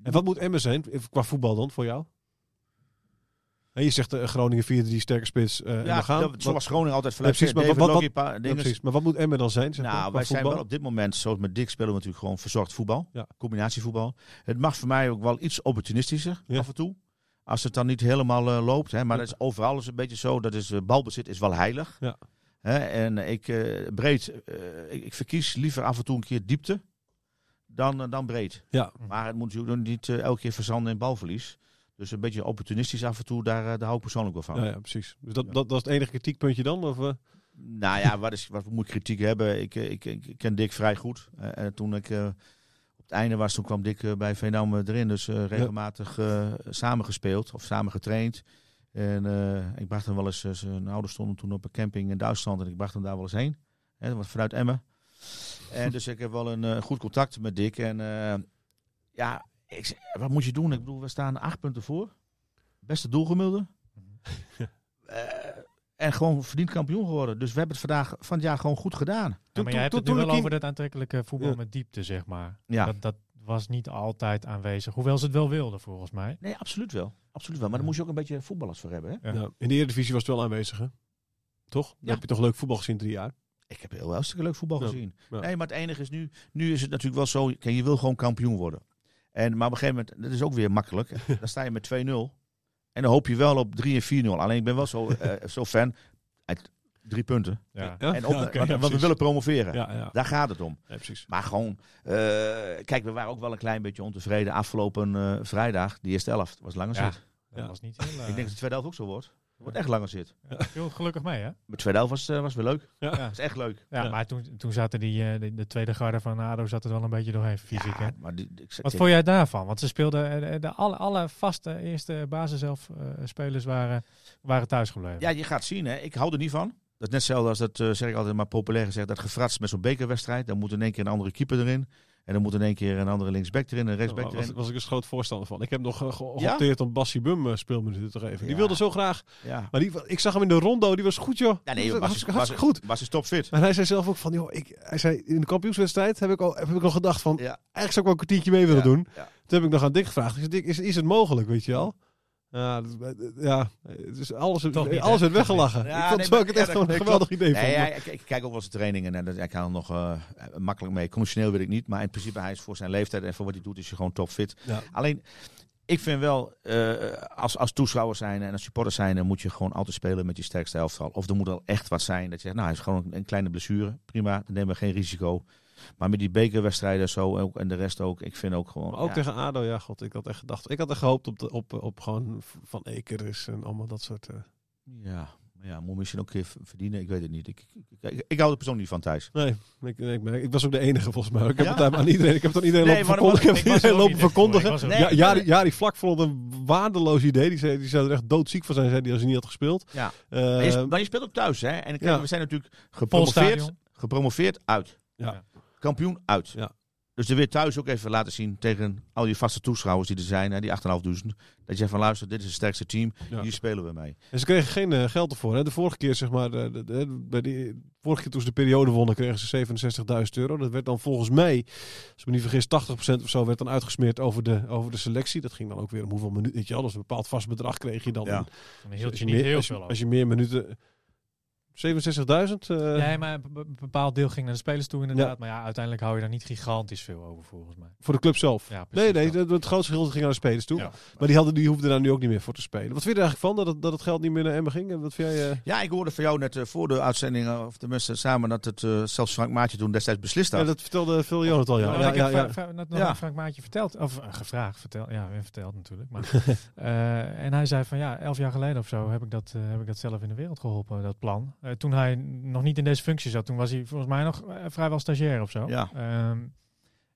En wat moet Emmen zijn, qua voetbal dan, voor jou? En je zegt Groningen 4-3 sterke spits. eh en Ja, we gaan. dat, zo was Groningen altijd Ja, vanuit precies, maar wat- ja, precies. Maar wat moet Emmen dan zijn? Zeg maar, Nou, wij zijn wel op dit moment, zoals met Dick, spelen we natuurlijk gewoon verzorgd voetbal. Ja. Combinatievoetbal. Het mag voor mij ook wel iets opportunistischer Ja. af en toe. Als het dan niet helemaal eh, loopt. Hè, maar dat is overal is een beetje zo. Dat is, eh, balbezit is wel heilig. Ja. Hè, en ik, eh, breed, eh, ik, ik verkies liever af en toe een keer diepte dan, dan breed. Ja. Maar het moet natuurlijk niet eh, elke keer verzanden in balverlies. Dus een beetje opportunistisch af en toe, daar, daar hou ik persoonlijk wel van. Ja, ja, precies. Dus dat, dat, dat is het enige kritiekpuntje dan? Of? Nou ja, wat, is, wat moet ik kritiek hebben? Ik, ik, ik, ik ken Dick vrij goed. En toen ik het einde was, toen kwam Dick eh, bij Veenam eh, erin. Dus eh, regelmatig samengespeeld of samen getraind. En ik bracht hem wel eens, zijn ouders stonden toen op een camping in Duitsland. En ik bracht hem daar wel eens heen. Hè, dat was vanuit Emmen. en dus ik heb wel een goed contact met Dick. En ja, ik, wat moet je doen? Ik bedoel, we staan acht punten voor. Beste doelgemiddelde. En gewoon verdiend kampioen geworden. Dus we hebben het vandaag van het jaar gewoon goed gedaan. Ja, Toen- maar jij toen- hebt het toen nu wel over dat aantrekkelijke voetbal Ja. met diepte, zeg maar. Ja. Dat, dat was niet altijd aanwezig. Hoewel ze het wel wilden, volgens mij. Nee, absoluut wel. Absoluut wel. Maar daar moest je ook een beetje voetballers voor hebben. Hè? Ja. Ja, in de Eredivisie was het wel aanwezig, hè? Toch? Dan heb je toch leuk voetbal gezien drie jaar? Ik heb heel hartstikke leuk voetbal Ja, gezien. ja. Nee, maar het enige is nu, nu is het natuurlijk wel zo, kijk, je wil gewoon kampioen worden. En, maar op een gegeven moment, dat is ook weer makkelijk. dan sta je met 2-0 en dan hoop je wel op 3 en 4-0. Alleen ik ben wel zo, eh, zo fan, uit drie punten. Ja. En op, Ja, oké, want, ja, want we willen promoveren. Ja, ja. Daar gaat het om. Maar gewoon, eh, kijk, we waren ook wel een klein beetje ontevreden. Afgelopen eh, vrijdag, die eerste elft, was langer Ja. zit. Dat was niet heel... Ik denk dat de tweede helft ook zo wordt. Het wordt echt langer zit. heel gelukkig mee, hè? De tweede helft was, eh, was weer leuk. Ja. Ja. was echt leuk. Ja, Ja. maar toen, toen zaten die, eh, de, de tweede garde van ADO zat er wel een beetje doorheen, fysiek, hè? Ja, maar die, ik, Wat vond jij daarvan? Want ze speelden, eh, de, de, alle, alle vaste eerste basiself-spelers waren, waren thuisgebleven. Ja, je gaat zien. Hè. Ik hou er niet van. Dat is net hetzelfde als dat, eh, zeg ik altijd maar populair gezegd, dat gefrats met zo'n bekerwedstrijd. Dan moet in één keer een andere keeper erin. En dan moet in één keer een andere linksback erin, een rechtsback Daar was, erin. was ik een groot voorstander van. Ik heb nog uh, ge- Ja? geopteerd om Bassi Bum eh, speelminuten te geven. Die wilde zo graag. Maar die, ik zag hem in de rondo, die was goed joh. Ja, nee, was was, goed. Was is topfit. Maar hij zei zelf ook van, joh, ik, hij zei, in de kampioenswedstrijd heb ik al, heb ik al gedacht van, eigenlijk zou ik wel een kwartiertje mee willen doen. Toen heb ik nog aan Dick gevraagd. Ik zei, Dick, is, is het mogelijk, weet je wel? Ja, ja het is alles, Toch niet, alles hè? werd weggelachen. Ja, ik vond nee, terwijl ik maar- het echt ja, gewoon een geweldig idee Nee, ja, ik, ik kijk ook wel zijn trainingen en dat, hij kan er nog eh, makkelijk mee. Conditioneel weet ik niet, maar in principe hij is voor zijn leeftijd en voor wat hij doet is hij gewoon topfit. Ja. Alleen, ik vind wel, eh, als, als toeschouwer zijn en als supporter zijn, dan moet je gewoon altijd spelen met je sterkste elftal. Of er moet al echt wat zijn dat je zegt, nou, hij is gewoon een kleine blessure. Prima, dan nemen we geen risico. Maar met die bekerwedstrijden zo ook, en de rest ook, ik vind ook gewoon... Maar ook ja, tegen ADO, ja god, ik had echt gedacht. Ik had echt gehoopt op, de, op, op gewoon Van Ekeris en allemaal dat soort... eh, Ja, maar ja, moet misschien ook een keer verdienen, ik weet het niet. Ik, ik, ik, ik hou er persoonlijk niet van thuis. Nee, ik, nee, ik, ben- ik was ook de enige volgens mij. Ik heb Ja? het aan iedereen. Ik heb het aan iedereen Nee, lopen verkondigen. Ik was- heb ik iedereen was er lopen verkondigen. Er Nee, Ja, Jari, Jari vlak vond het een waardeloos idee. Die, zei, die zou er echt doodziek van zijn, zei die als hij niet had gespeeld. Ja. Eh, Maar je, maar je speelt ook thuis, hè? En ja. we zijn natuurlijk gepromoveerd, gepromoveerd uit. Ja. Kampioen uit. Ja. Dus er weer thuis ook even laten zien tegen al die vaste toeschouwers die er zijn, hè, die 8.500. Dat je van luister, dit is het sterkste team, Ja. hier spelen we mee. En ze kregen geen eh, geld ervoor. Hè. De vorige keer, zeg maar, eh, de, de- bij die, vorige keer toen ze de periode wonnen, kregen ze 67.000 euro. Dat werd dan volgens mij, als ik me niet vergis, 80% of zo werd dan uitgesmeerd over de, over de selectie. Dat ging dan ook weer om hoeveel minuten. Weet je, wel. dus een bepaald vast bedrag kreeg je dan. Ja. Dan hield je je niet meer, heel als veel als je meer minuten. 67.000? eh, Nee, maar een be- be- bepaald deel ging naar de spelers toe inderdaad. Maar ja, uiteindelijk hou je daar niet gigantisch veel over volgens mij. Voor de club zelf. Ja, Nee, precies nee, dat. het, het grootste gedeelte ging naar de spelers toe. Ja. Maar die, hadden, die hoefden daar nu ook niet meer voor te spelen. Wat vind je er eigenlijk van dat het, dat het geld niet meer naar Emmen ging? En wat vind jij... eh, Ja, ik hoorde van jou net eh, voor de uitzending, of tenminste samen, dat het eh, zelfs Frank Maatje toen destijds beslist had. ja, dat vertelde Phil Jonat al, ja. Ja, ja, ja, Frank Maatje verteld, of gevraagd, vertel, ja, verteld natuurlijk. Maar, Eh, en hij zei van ja, elf jaar geleden of zo heb ik dat, eh, heb ik dat zelf in de wereld geholpen, dat plan. Eh, toen hij nog niet in deze functie zat, toen was hij volgens mij nog eh, vrijwel stagiair of zo. Ja. Ehm,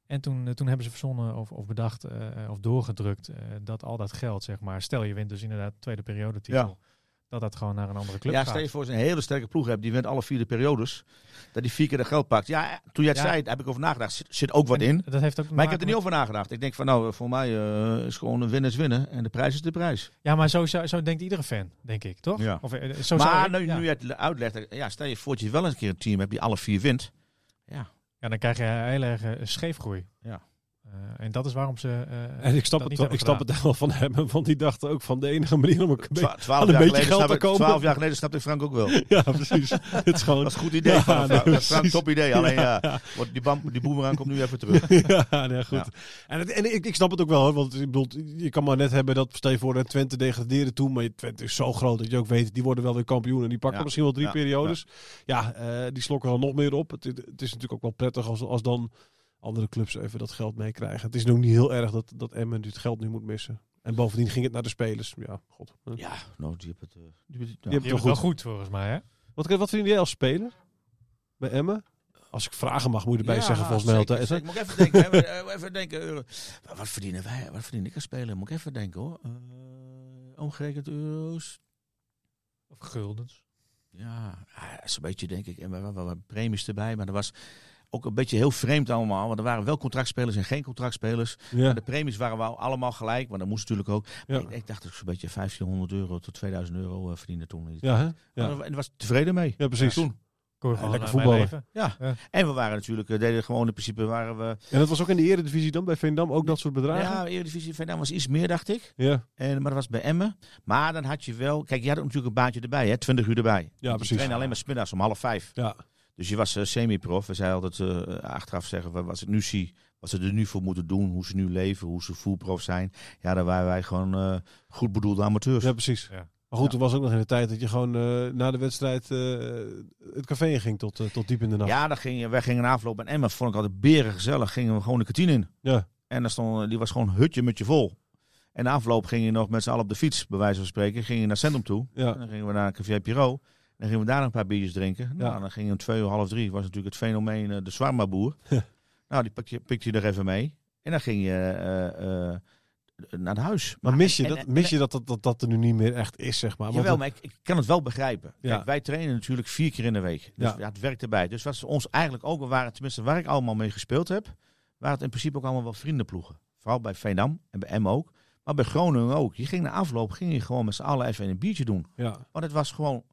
en toen, eh, toen hebben ze verzonnen of, of bedacht of doorgedrukt dat al dat geld, zeg maar, stel je wint dus inderdaad tweede periodetitel, Ja. Dat dat gewoon naar een andere club ja, gaat. stel je voor, als je een hele sterke ploeg hebt, die wint alle vier de periodes, dat die vier keer dat geld pakt. Ja, toen jij het Ja. zei, daar heb ik over nagedacht, zit, zit ook wat En in. Dat heeft ook Maar ik heb er niet over nagedacht. Ik denk van nou, voor mij eh, is gewoon een winnen is winnen en de prijs is de prijs. Ja, maar zo, zo, zo denkt iedere fan, denk ik, toch? Ja. Of, eh, zo maar ik- nu, ja. nu je het uitlegt, eh, ja, stel je voor dat je wel eens een keer een team hebt die alle vier wint. Ja, Ja, dan krijg je heel erg scheefgroei. Ja. Eh, en dat is waarom ze. eh, En ik snap, dat het, niet wel, ik hebben snap het wel van hem, want die dacht ook van de enige manier om een, Twa- twaalf, een jaar beetje geld snap te ik- komen. twaalf jaar geleden snapte ik Frank ook wel. Ja, precies. Het is gewoon... Dat is een goed idee Ja, van top idee. Alleen ja, wordt die, bam, die boemerang komt nu even terug. ja, nee, goed. Ja. En, het- en ik, ik snap het ook wel, hoor, want ik bedoel, je kan maar net hebben dat stel je voor dat Twente degraderen toen, maar Twente is zo groot dat je ook weet, die worden wel weer kampioen en die pakken Ja. misschien wel drie Ja. periodes. Ja, eh, die slokken dan nog meer op. Het, het is natuurlijk ook wel prettig als, als dan andere clubs even dat geld meekrijgen. Het is nog niet heel erg dat, dat Emmen dit geld nu moet missen. En bovendien ging het naar de spelers. Ja, god. Ja, nou, die hebben het... eh, die hebben het- ja. Die Die hebben het wel goed volgens mij, hè? Wat, wat vind jij als speler bij Emmen? Als ik vragen mag, moet je erbij Ja, zeggen volgens mij zeker, altijd. zeker. Moet ik even denken. hè, eh, even denken euro. Wat wat verdienen wij? Wat verdien ik als speler? Moet ik even denken hoor. Eh, omgerekend euro's. Of guldens. Ja, dat is een beetje denk ik. En we hebben wat premies erbij. Maar dat was ook een beetje heel vreemd allemaal. Want er waren wel contractspelers en geen contractspelers. Ja. Maar de premies waren wel allemaal gelijk. Maar dat moest natuurlijk ook. Ja. Ik, ik dacht dat ik zo'n beetje 1500 euro tot 2000 euro eh, verdiende toen. Ja, hè? Ja. En daar was ik tevreden mee. ja, precies. Toen. Kon je Ja, gewoon, lekker voetballen. Ja. Ja. En we waren natuurlijk, eh, deden gewoon in principe waren we. En dat was ook in de eredivisie dan bij Veendam, ook dat soort bedragen? Ja, Eredivisie Veendam was iets meer, dacht ik. Ja, En, maar dat was bij Emmen. Maar dan had je wel... Kijk, je had ook natuurlijk een baantje erbij, hè? 20 uur erbij. Want je precies. trainde alleen maar 's middags om half vijf. ja. Dus je was eh, semi-prof. We zeiden altijd eh, achteraf zeggen, we- wat ik nu zie, wat ze er nu voor moeten doen, hoe ze nu leven, hoe ze fullprof zijn. Ja, dan waren wij gewoon eh, goed bedoelde amateurs. ja, precies. Ja. Maar goed, er was ook nog in de tijd dat je gewoon eh, na de wedstrijd eh, het café in ging tot, tot diep in de nacht. Ja, dan ging, je- wij gingen een afloop en Emmen, vond ik altijd beren gezellig. Gingen we gewoon de kantine in. Ja. En dan stond, die was gewoon hutje mutje vol. En de afloop ging je nog met z'n allen op de fiets, bij wijze van spreken. Ging je naar Centrum toe. Ja. En dan gingen we naar Café Piro. Dan gingen we daar nog een paar biertjes drinken. Nou, Ja. dan gingen we om twee uur, half drie. Was natuurlijk het fenomeen eh, de Zwarma-boer. nou, die pikte je, pikte je er even mee. En dan ging je eh, eh, naar het huis. Maar mis je, en- dat, en- mis je dat, dat, dat dat er nu niet meer echt is, zeg maar? Jawel, maar ik, ik kan het wel begrijpen. Kijk, Ja. wij trainen natuurlijk vier keer in de week. Dus Ja. ja. het werkt erbij. Dus wat ze ons eigenlijk ook, we waren tenminste waar ik allemaal mee gespeeld heb, waren het in principe ook allemaal wel vriendenploegen. Vooral bij Veendam en bij M ook. Maar bij Groningen ook. Je ging na afloop, ging je gewoon met z'n allen even een biertje doen. ja. Want het was gewoon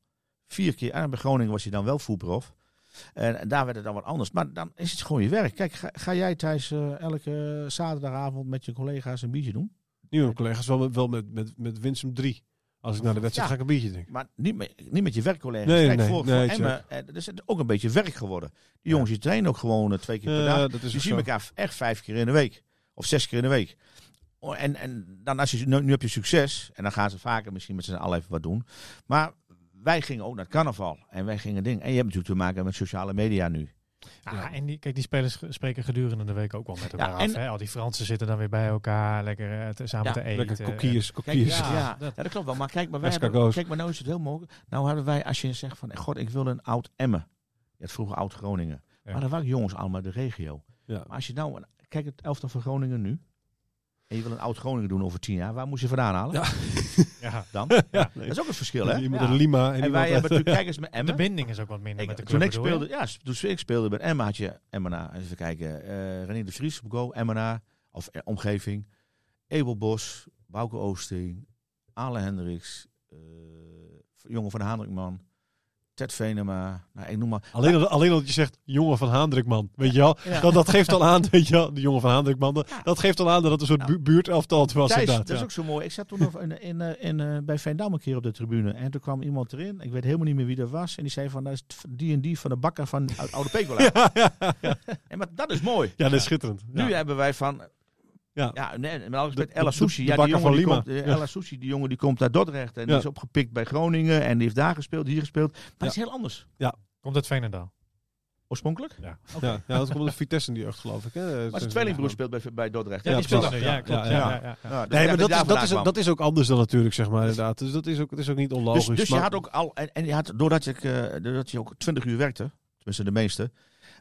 vier keer. En bij Groningen was je dan wel voetprof. En, daar werd het dan wat anders. Maar dan is het gewoon je werk. Kijk, ga, ga jij thuis eh, elke zaterdagavond met je collega's een biertje doen? Mijn collega's wel met, wel met, met, met Winsum 3. Als ik naar de wedstrijd Ja. ga ik een biertje drinken. Maar niet met, niet met je werkcollega's. Nee, Kijk, nee, voor, nee, voor check. Emmen, eh, is het ook een beetje werk geworden. Die jongens die trainen ook gewoon eh, twee keer per Ja, dag. dat is Die ook zien zo. elkaar echt vijf keer in de week. Of zes keer in de week. Oh, En, en dan als je, nu, nu heb je succes. En dan gaan ze vaker misschien met z'n allen even wat doen. Maar wij gingen ook naar het carnaval. En wij gingen dingen. En je hebt natuurlijk te maken met sociale media nu. Ja, en die, kijk, die spelers spreken gedurende de week ook wel met elkaar Ja, af. en- Hè? Al die Fransen zitten dan weer bij elkaar, lekker eh, te- samen Ja, te eten. Lekker kokkies, Kijk, kokkies. ja, dat- ja, dat klopt wel. Maar kijk, maar, wij hebben, kijk, maar nou is het heel mogelijk. Nou hadden wij, als je zegt van, god, ik wil een oud Emmen. Je had vroeger oud Groningen. Ja. Maar dat waren jongens allemaal de regio. Ja. Maar als je nou, kijk het elftal van Groningen nu. En je wil een oud Groningen doen over tien jaar. Waar moet je vandaan halen? Ja. ja. Dan? Ja, Dat is ook een verschil, hè? Iemand Ja. een Lima. En, En wij hebben natuurlijk, kijk eens met De Emmen. binding is ook wat minder Ik- met de toen club. ik bedoel je? speelde, ja, toen ik speelde bij Emmen had je Emmena. Even kijken. eh René de Vries op go, Emmena. Of eh, omgeving. Abel Bos, Bouke Oosting, Ale Hendricks, eh, jongen van de Haandrikman, Ted Venema. Nou, ik noem maar. Alleen, al, alleen al dat je zegt, jongen van Haandrikman. Weet je wel? Ja. Dat, dat geeft al aan, weet je wel? De jongen van Haandrikman. Dat, Ja. dat geeft al aan dat het een soort bu buurtelftal was. Thijs, inderdaad, dat is ook zo mooi. Ik zat toen nog in, in, eh, in, eh, bij Veendam een keer op de tribune. En toen kwam iemand erin. Ik weet helemaal niet meer wie dat was. En die zei van, dat is die en die van de bakker van Ou- Oude Pekola. Ja, ja, ja. En maar dat is mooi. ja, dat is schitterend. Nu Ja. hebben wij van... Ja. Ja, nee, met respect, Ella de- Sushi. de Ja, die bakker jongen, van die Lima. komt, eh, Ja. Sushi, die jongen die komt uit Dordrecht. En Ja. die is opgepikt bij Groningen. En die heeft daar gespeeld, hier gespeeld. Maar het is heel anders. Komt uit Veenendaal. Oorspronkelijk? Ja. Ja, ja, dat komt de Vitesse in die jeugd, geloof ik. Hè. Maar zijn tweelingbroer speelt bij, bij Dordrecht. Ja. Ja, klopt. Ja, Ja, ja. ja, ja, ja. Ja, dus Nee, maar dat is, dat, is, dat is ook anders dan natuurlijk, zeg maar, inderdaad. Dus dat is ook, het is ook niet onlogisch. Dus, dus je had ook al, en, en je had, doordat, ik, eh, doordat je ook 20 uur werkte, tenminste de meeste,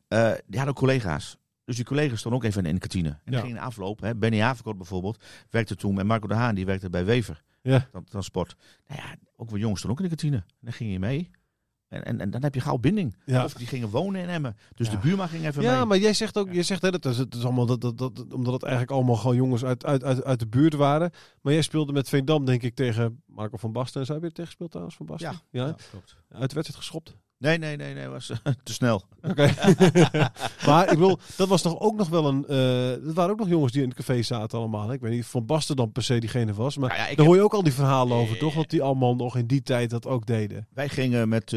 eh die had ook collega's. Dus die collega's stonden ook even in de kantine. En Ja. die gingen aflopen. Hè. Benny Haverkort bijvoorbeeld werkte toen met Marco de Haan, die werkte bij Wever. Ja. Transport. Nou ja, ook wel jongens stonden ook in de kantine. En dan ging je mee. En, en, en dan heb je gauw binding. Ja. Of die gingen wonen in Emmen. Dus Ja. de buurman ging even Ja, mee. maar jij zegt ook, jij zegt hè, dat is, het is allemaal dat, dat, dat, omdat het eigenlijk allemaal gewoon jongens uit, uit, uit, uit de buurt waren. Maar jij speelde met Veendam, denk ik, tegen Marco van Basten. Zou je weer tegen gespeeld trouwens, van Basten? Ja. ja. Ja, klopt. Uit de wedstrijd geschopt. Nee, nee, nee, nee, was eh, te snel. Oké. maar ik bedoel, dat was toch ook nog wel een. eh dat waren ook nog jongens die in het café zaten allemaal. hè? Ik weet niet of Van Basten dan per se diegene was. Maar Nou ja, daar heb- hoor je ook al die verhalen over, Eh. toch? Dat die allemaal nog in die tijd dat ook deden. Wij gingen met,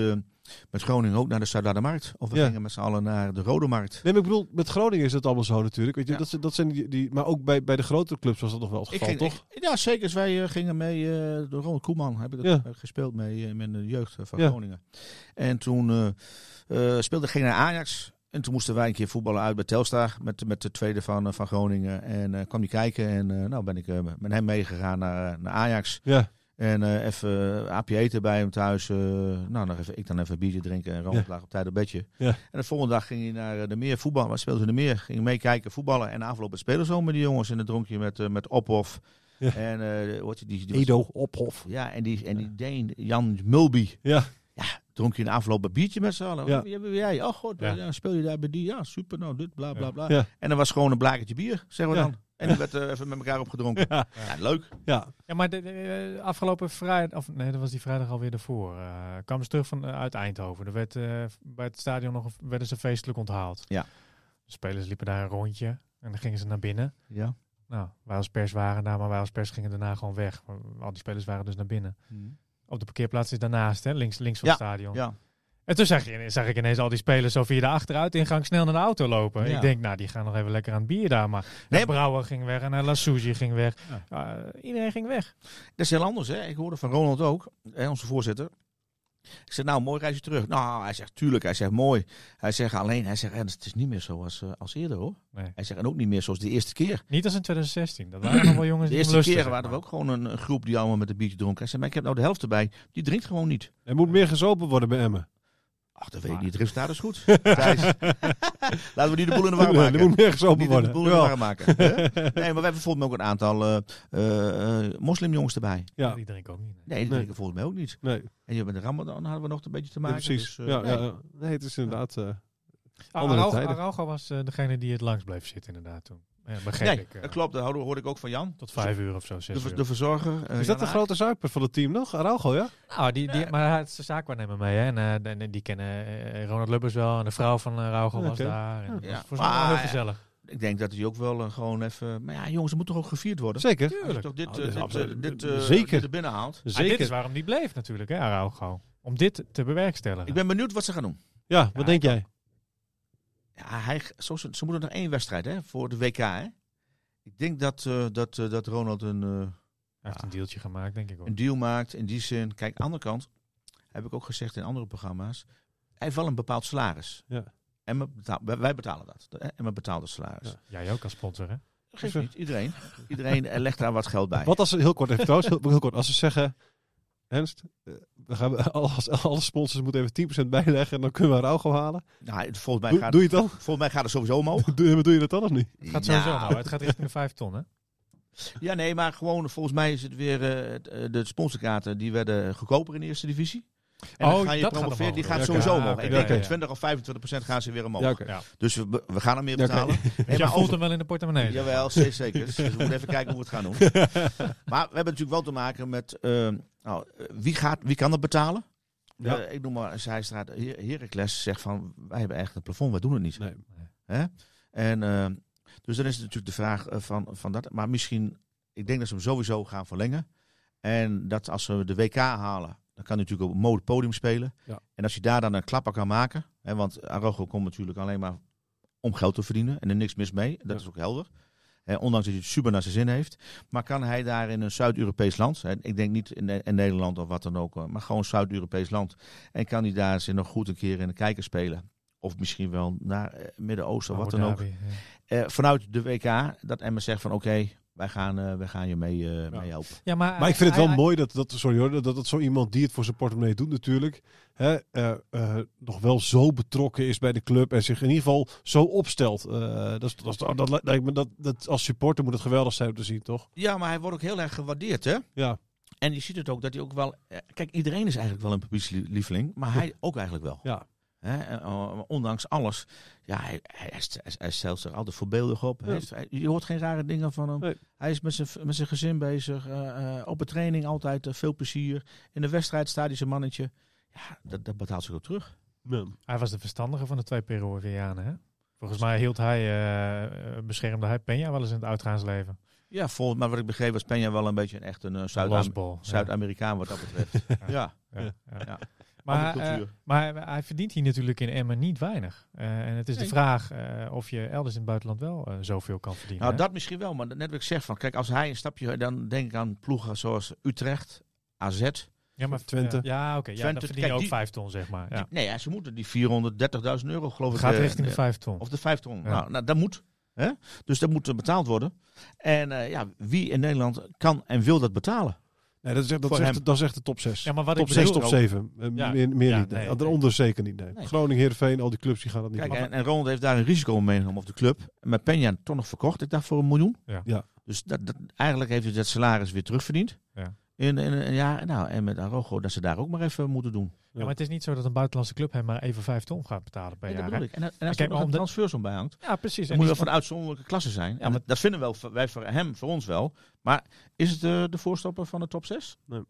met Groningen ook naar de Zuidaardemarkt. Of we Ja. gingen met z'n allen naar de Rode Markt. Nee, maar ik bedoel, met Groningen is dat allemaal zo natuurlijk. Weet je, Ja. dat, dat zijn die, die, maar ook bij, bij de grotere clubs was dat nog wel het geval, ging, toch? ik- ja, zeker. Dus wij eh, gingen mee, door Ronald Koeman heb ik Ja. dat eh, gespeeld mee met de jeugd van. Groningen. En toen speelde ik ging naar Ajax. En toen moesten wij een keer voetballen uit bij Telstar met, met de tweede van, van Groningen. En kwam die kijken en nou ben ik met hem meegegaan naar, naar Ajax. Ja. En eh, even aapje eten bij hem thuis. eh, nou, nog even, ik dan even een biertje drinken en Ronald Ja. lag op tijd op bedje. Ja. En de volgende dag ging hij naar eh, de meer voetbal. Maar speelde in de meer. Ging meekijken, voetballen. En afgelopen spelen zo met die jongens in het dronkje met, eh, met Ophof. Ja. En eh wat die, die, Edo, Ophof. Ja, en die, en die Deen, Jan Mulby. Ja. Dronk je een afgelopen een biertje met z'n allen? Ja. Wie ben jij? Oh god, Ja. ja. speel je daar bij die? Ja, super, nou dit, bla bla Ja. bla. Ja. En dan was gewoon een blakertje bier, zeggen we Ja. dan. En die werd eh, even met elkaar opgedronken. Ja. Ja, leuk. Ja. Ja, maar de, de- eh, afgelopen vrijdag, of nee, dat was die vrijdag alweer ervoor, eh kwamen ze terug van, uit Eindhoven. Er werd eh, bij het stadion nog, een- werden ze feestelijk onthaald. Ja. De spelers liepen daar een rondje en dan gingen ze naar binnen. Ja. Nou, wij als pers waren daar, maar wij als pers gingen daarna gewoon weg. Al die spelers waren dus naar binnen. Op de parkeerplaats is daarnaast, hè, links, links van Ja, het stadion. Ja. En toen zag, je, zag ik ineens al die spelers zo via de achteruitingang snel naar de auto lopen. Ja. Ik denk, nou, die gaan nog even lekker aan het bier daar. Maar Nee, Brouwer ging weg en La Sougy ging weg. Ja. Uh, iedereen ging weg. Dat is heel anders, hè. Ik hoorde van Ronald ook, hè, onze voorzitter. Ik zeg, nou, mooi reisje terug. Nou, hij zegt, tuurlijk. Hij zegt, mooi. Hij zegt alleen, hij zegt, het is niet meer zoals eh, als eerder, hoor. Nee. Hij zegt, en ook niet meer zoals de eerste keer. Niet als in 2016. Dat waren nog wel jongens De die eerste lusten, keer zeg waren we maar. ook gewoon een, een groep die allemaal met een biertje dronken. Hij zegt, maar ik heb nou de helft erbij. Die drinkt gewoon niet. Er moet meer gezopen worden bij Emmen. Ach, dat weet ik niet. Het resultaat is goed. Thijs. Laten we niet de boel in de war Er maken. moet meer gezopen Niet de worden. boel in de war maken. hè? Nee, maar we hebben bijvoorbeeld ook een aantal eh, eh, eh, moslimjongens erbij. Ja, Die drinken ook niet. nee. Die Nee. drinken volgens mij ook niet. nee, En je met de Ramadan hadden we nog een beetje te maken. precies. dus, ja, nee. ja, ja. Nee, het is inderdaad... eh, Ah, Andere Araujo, tijden. Araujo was degene die het langs bleef zitten inderdaad toen. Ja, begreep Nee, ik. eh, dat klopt. Dat hoorde, hoorde ik ook van Jan. Tot vijf uur of zo, zes De, uur. de verzorger. eh, is dat Jan de grote zuiper van het team nog? Araujo, ja? Nou, die, die, maar hij is de zaakwaarnemer mee. Hè? En eh, die kennen Ronald Lubbers wel. En de vrouw van uh, Raugo was daar. En Ja. was Maar, heel gezellig. Ik denk dat hij ook wel gewoon even... Maar ja, jongens, er moet toch ook gevierd worden? Zeker. Tuurlijk. toch dit, Oh, is dit, dit, eh, Zeker. dit er binnen haalt. Ah, dit Zeker. is waarom die bleef natuurlijk, hè, Araujo. Om dit te bewerkstelligen. Ik ben benieuwd wat ze gaan doen. Ja, wat Ja, denk jij? Ja, hij, zo, ze ze moeten nog één wedstrijd hè, voor de WK. Hè? Ik denk dat, eh, dat, eh, dat Ronald een, eh, heeft een deeltje gemaakt, denk ik een deal maakt in die zin. Kijk, aan de andere kant, heb ik ook gezegd in andere programma's, hij heeft wel een bepaald salaris. Ja. En we betaal- wij- wij betalen dat. hè, En we betalen het salaris. Ja. Jij ook als sponsor, hè? Geeft niet, iedereen. Iedereen legt daar wat geld bij. Wat als ze, heel kort even trouwens, heel, heel kort, als ze zeggen, Ernst, eh, we gaan, alles, alle sponsors moeten even 10% bijleggen en dan kunnen we Araujo halen. Nou, het- volgens, mij Doe, gaat, doe je het dan? volgens mij gaat het sowieso omhoog. Doe, doe je dat dan of niet? Het gaat sowieso Nou, nou. Het gaat richting de vijf ton, hè? Ja, nee, maar gewoon volgens mij is het weer eh, eh, de sponsorkaarten die werden goedkoper in de eerste divisie. En Oh, dan ga je promoveren, die gaat sowieso oké. omhoog. Ah, Ik denk ja, dat ja. 20 of 25 procent gaan ze weer omhoog. Dus we, we gaan er meer betalen. Nee, Dus maar voelt hem wel in de portemonnee. Jawel, zeker. zeker. Dus we moeten even kijken hoe we het gaan doen. Maar we hebben natuurlijk wel te maken met eh, nou, wie, gaat, wie kan dat betalen? Ja. Eh, ik noem maar Zijstraat. Her- Heracles zegt van wij hebben echt een plafond, wij doen het niet. Nee. Hè? En, eh, dus dan is het natuurlijk de vraag eh, van, van dat. Maar misschien, ik denk dat ze hem sowieso gaan verlengen. En dat als we de WK halen, dan kan hij natuurlijk op een mode podium spelen. Ja. En als je daar dan een klapper kan maken. Hè, want Arrogo komt natuurlijk alleen maar om geld te verdienen. En er niks mis mee. Dat Ja. is ook helder. Hè, ondanks dat hij het super naar zijn zin heeft. Maar kan hij daar in een Zuid-Europees land. Hè, ik denk niet in, Ne- in Nederland of wat dan ook. Maar gewoon Zuid-Europees land. En kan hij daar zich nog goed een keer in de kijker spelen. Of misschien wel naar eh, Midden-Oosten, wat dan ook. Ja. Eh, vanuit de WK, dat Emmen zegt van oké, wij, gaan, eh, wij gaan je mee, eh, mee helpen. Ja, maar, Maar ik vind het wel mooi dat, dat, sorry hoor, dat, dat zo iemand die het voor zijn portemonnee doet natuurlijk, hè, eh, eh, nog wel zo betrokken is bij de club en zich in ieder geval zo opstelt. Eh, dat, is, dat, dat, lijkt me dat, dat als supporter moet het geweldig zijn om te zien, toch? Ja, maar hij wordt ook heel erg gewaardeerd hè. Ja, En je ziet het ook dat hij ook wel... Kijk, iedereen is eigenlijk wel een publiekslieveling, maar hij ook eigenlijk wel. ja. Hè? eh, ondanks alles. Ja, hij, hij, hij- hij stelt zich altijd voorbeeldig op. Ja. heeft- je hoort geen rare dingen van hem. Nee. Hij is met zijn, met zijn gezin bezig. eh, eh, op de training altijd veel plezier. In de wedstrijd staat hij zijn mannetje. Ja, dat, dat betaalt zich ook terug. Ja. Hij was de verstandige van de twee Peruvianen, hè? Volgens mij hield hij, eh, eh, beschermde hij Peña wel eens in het uitgaansleven. Ja, volgens mij wat ik begreep was Peña wel een beetje een echt een Zuid-. Zuid-Amerikaan wat dat betreft. ja, Ja, ja, ja. Ja. Maar, eh, maar hij verdient hier natuurlijk in Emmen niet weinig. Eh, en het is Nee. de vraag eh, of je elders in het buitenland wel eh, zoveel kan verdienen. Nou, hè? dat misschien wel, maar net wat ik zeg van, kijk, als hij een stapje, dan denk ik aan ploegen zoals Utrecht, AZ. ja, maar Twente. Ja, oké. ja, Twente, dan verdien je kijk, ook die- vijf ton, zeg maar. Ja. Die- nee, ja, ze moeten die 430.000 euro, geloof ik. gaat richting de eh, vijf ton. Of de 5 ton. Ja. Nou, nou, dat moet. Hè? Dus dat moet betaald worden. En eh, ja, wie in Nederland kan en wil dat betalen? Nee, dat is echt, dat Voor is echt, hem. dat is echt de top 6. Ja, maar wat top ik 6, bedoel, top 7. Eh, Ja. Meer, meer Ja, niet. Nee. nee, Daaronder zeker niet. Nee. Nee. Groningen, Heerenveen, al die clubs die gaan dat niet Kijk, en, en Ronald heeft daar een risico meegenomen op de club. Met Peña toch nog verkocht, ik dacht voor een miljoen. Ja. Ja. Dus dat, dat, eigenlijk heeft hij dat salaris weer terugverdiend. Ja. In, in, in- ja, nou, en met Arogo dat ze daar ook maar even moeten doen. Ja, maar het is niet zo dat een buitenlandse club hem maar even vijf ton gaat betalen per Nee, dat jaar. bedoel hè? ik. En, en als Kijk, er nog een transfersom bij hangt, Ja, precies. dan En moet wel van uitzonderlijke klasse zijn. Ja, en maar- dat vinden wel wij voor hem, voor ons wel. Maar is het de, de voorstopper van de top 6? Nou,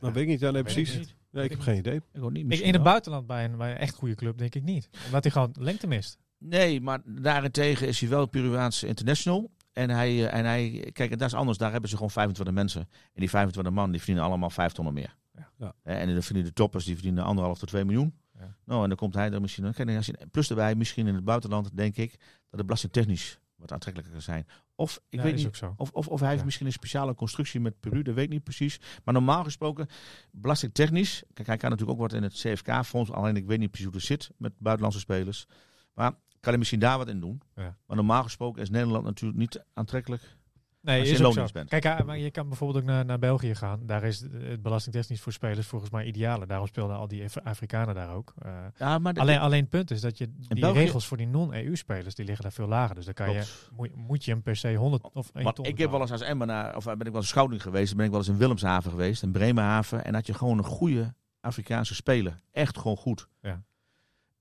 weet ik niet. Ja, nee, ik precies. niet. Nee, ik heb geen idee. Ik ook niet. Ik, misschien in het buitenland bij een, bij een echt goede club denk ik niet. Omdat hij gewoon lengte mist. Nee, maar daarentegen is hij wel een Peruaanse international. En hij, eh, en hij, kijk, dat is anders. Daar hebben ze gewoon 25 mensen. En die 25 man, die verdienen allemaal 5 ton of meer. Ja. En dan verdienen de toppers, die verdienen anderhalf tot 2 miljoen. Ja. Nou, en dan komt hij er misschien... Kijk, plus erbij, misschien in het buitenland, denk ik, dat het belastingtechnisch wat aantrekkelijker kan zijn. Of, ik Ja, weet niet, ook zo. of, of, of hij heeft Ja. misschien een speciale constructie met Peru, dat weet ik niet precies. Maar normaal gesproken, belastingtechnisch, kijk, hij kan natuurlijk ook wat in het CFK-fonds, alleen ik weet niet precies hoe het zit met buitenlandse spelers. Maar kan hij misschien daar wat in doen. Ja. Maar normaal gesproken is Nederland natuurlijk niet aantrekkelijk. Nee, Als je is ook zo. bent. Kijk, ah, maar je kan bijvoorbeeld ook naar, naar België gaan. Daar is het belastingtechnisch voor spelers volgens mij idealer. Daarom speelden al die Af- Afrikanen daar ook. Eh, Ja, maar dat- alleen, alleen het punt is dat je die België- regels voor die non-EU-spelers, die liggen daar veel lager. Dus dan kan je, Klopt. moet, moet je hem per se 100 of 1 Want ton ik heb wel eens als Emmenaar, of ben ik wel eens scouting geweest, ben ik wel eens in Willemshaven geweest, in Bremerhaven. En had je gewoon een goede Afrikaanse speler. Echt gewoon goed. Ja.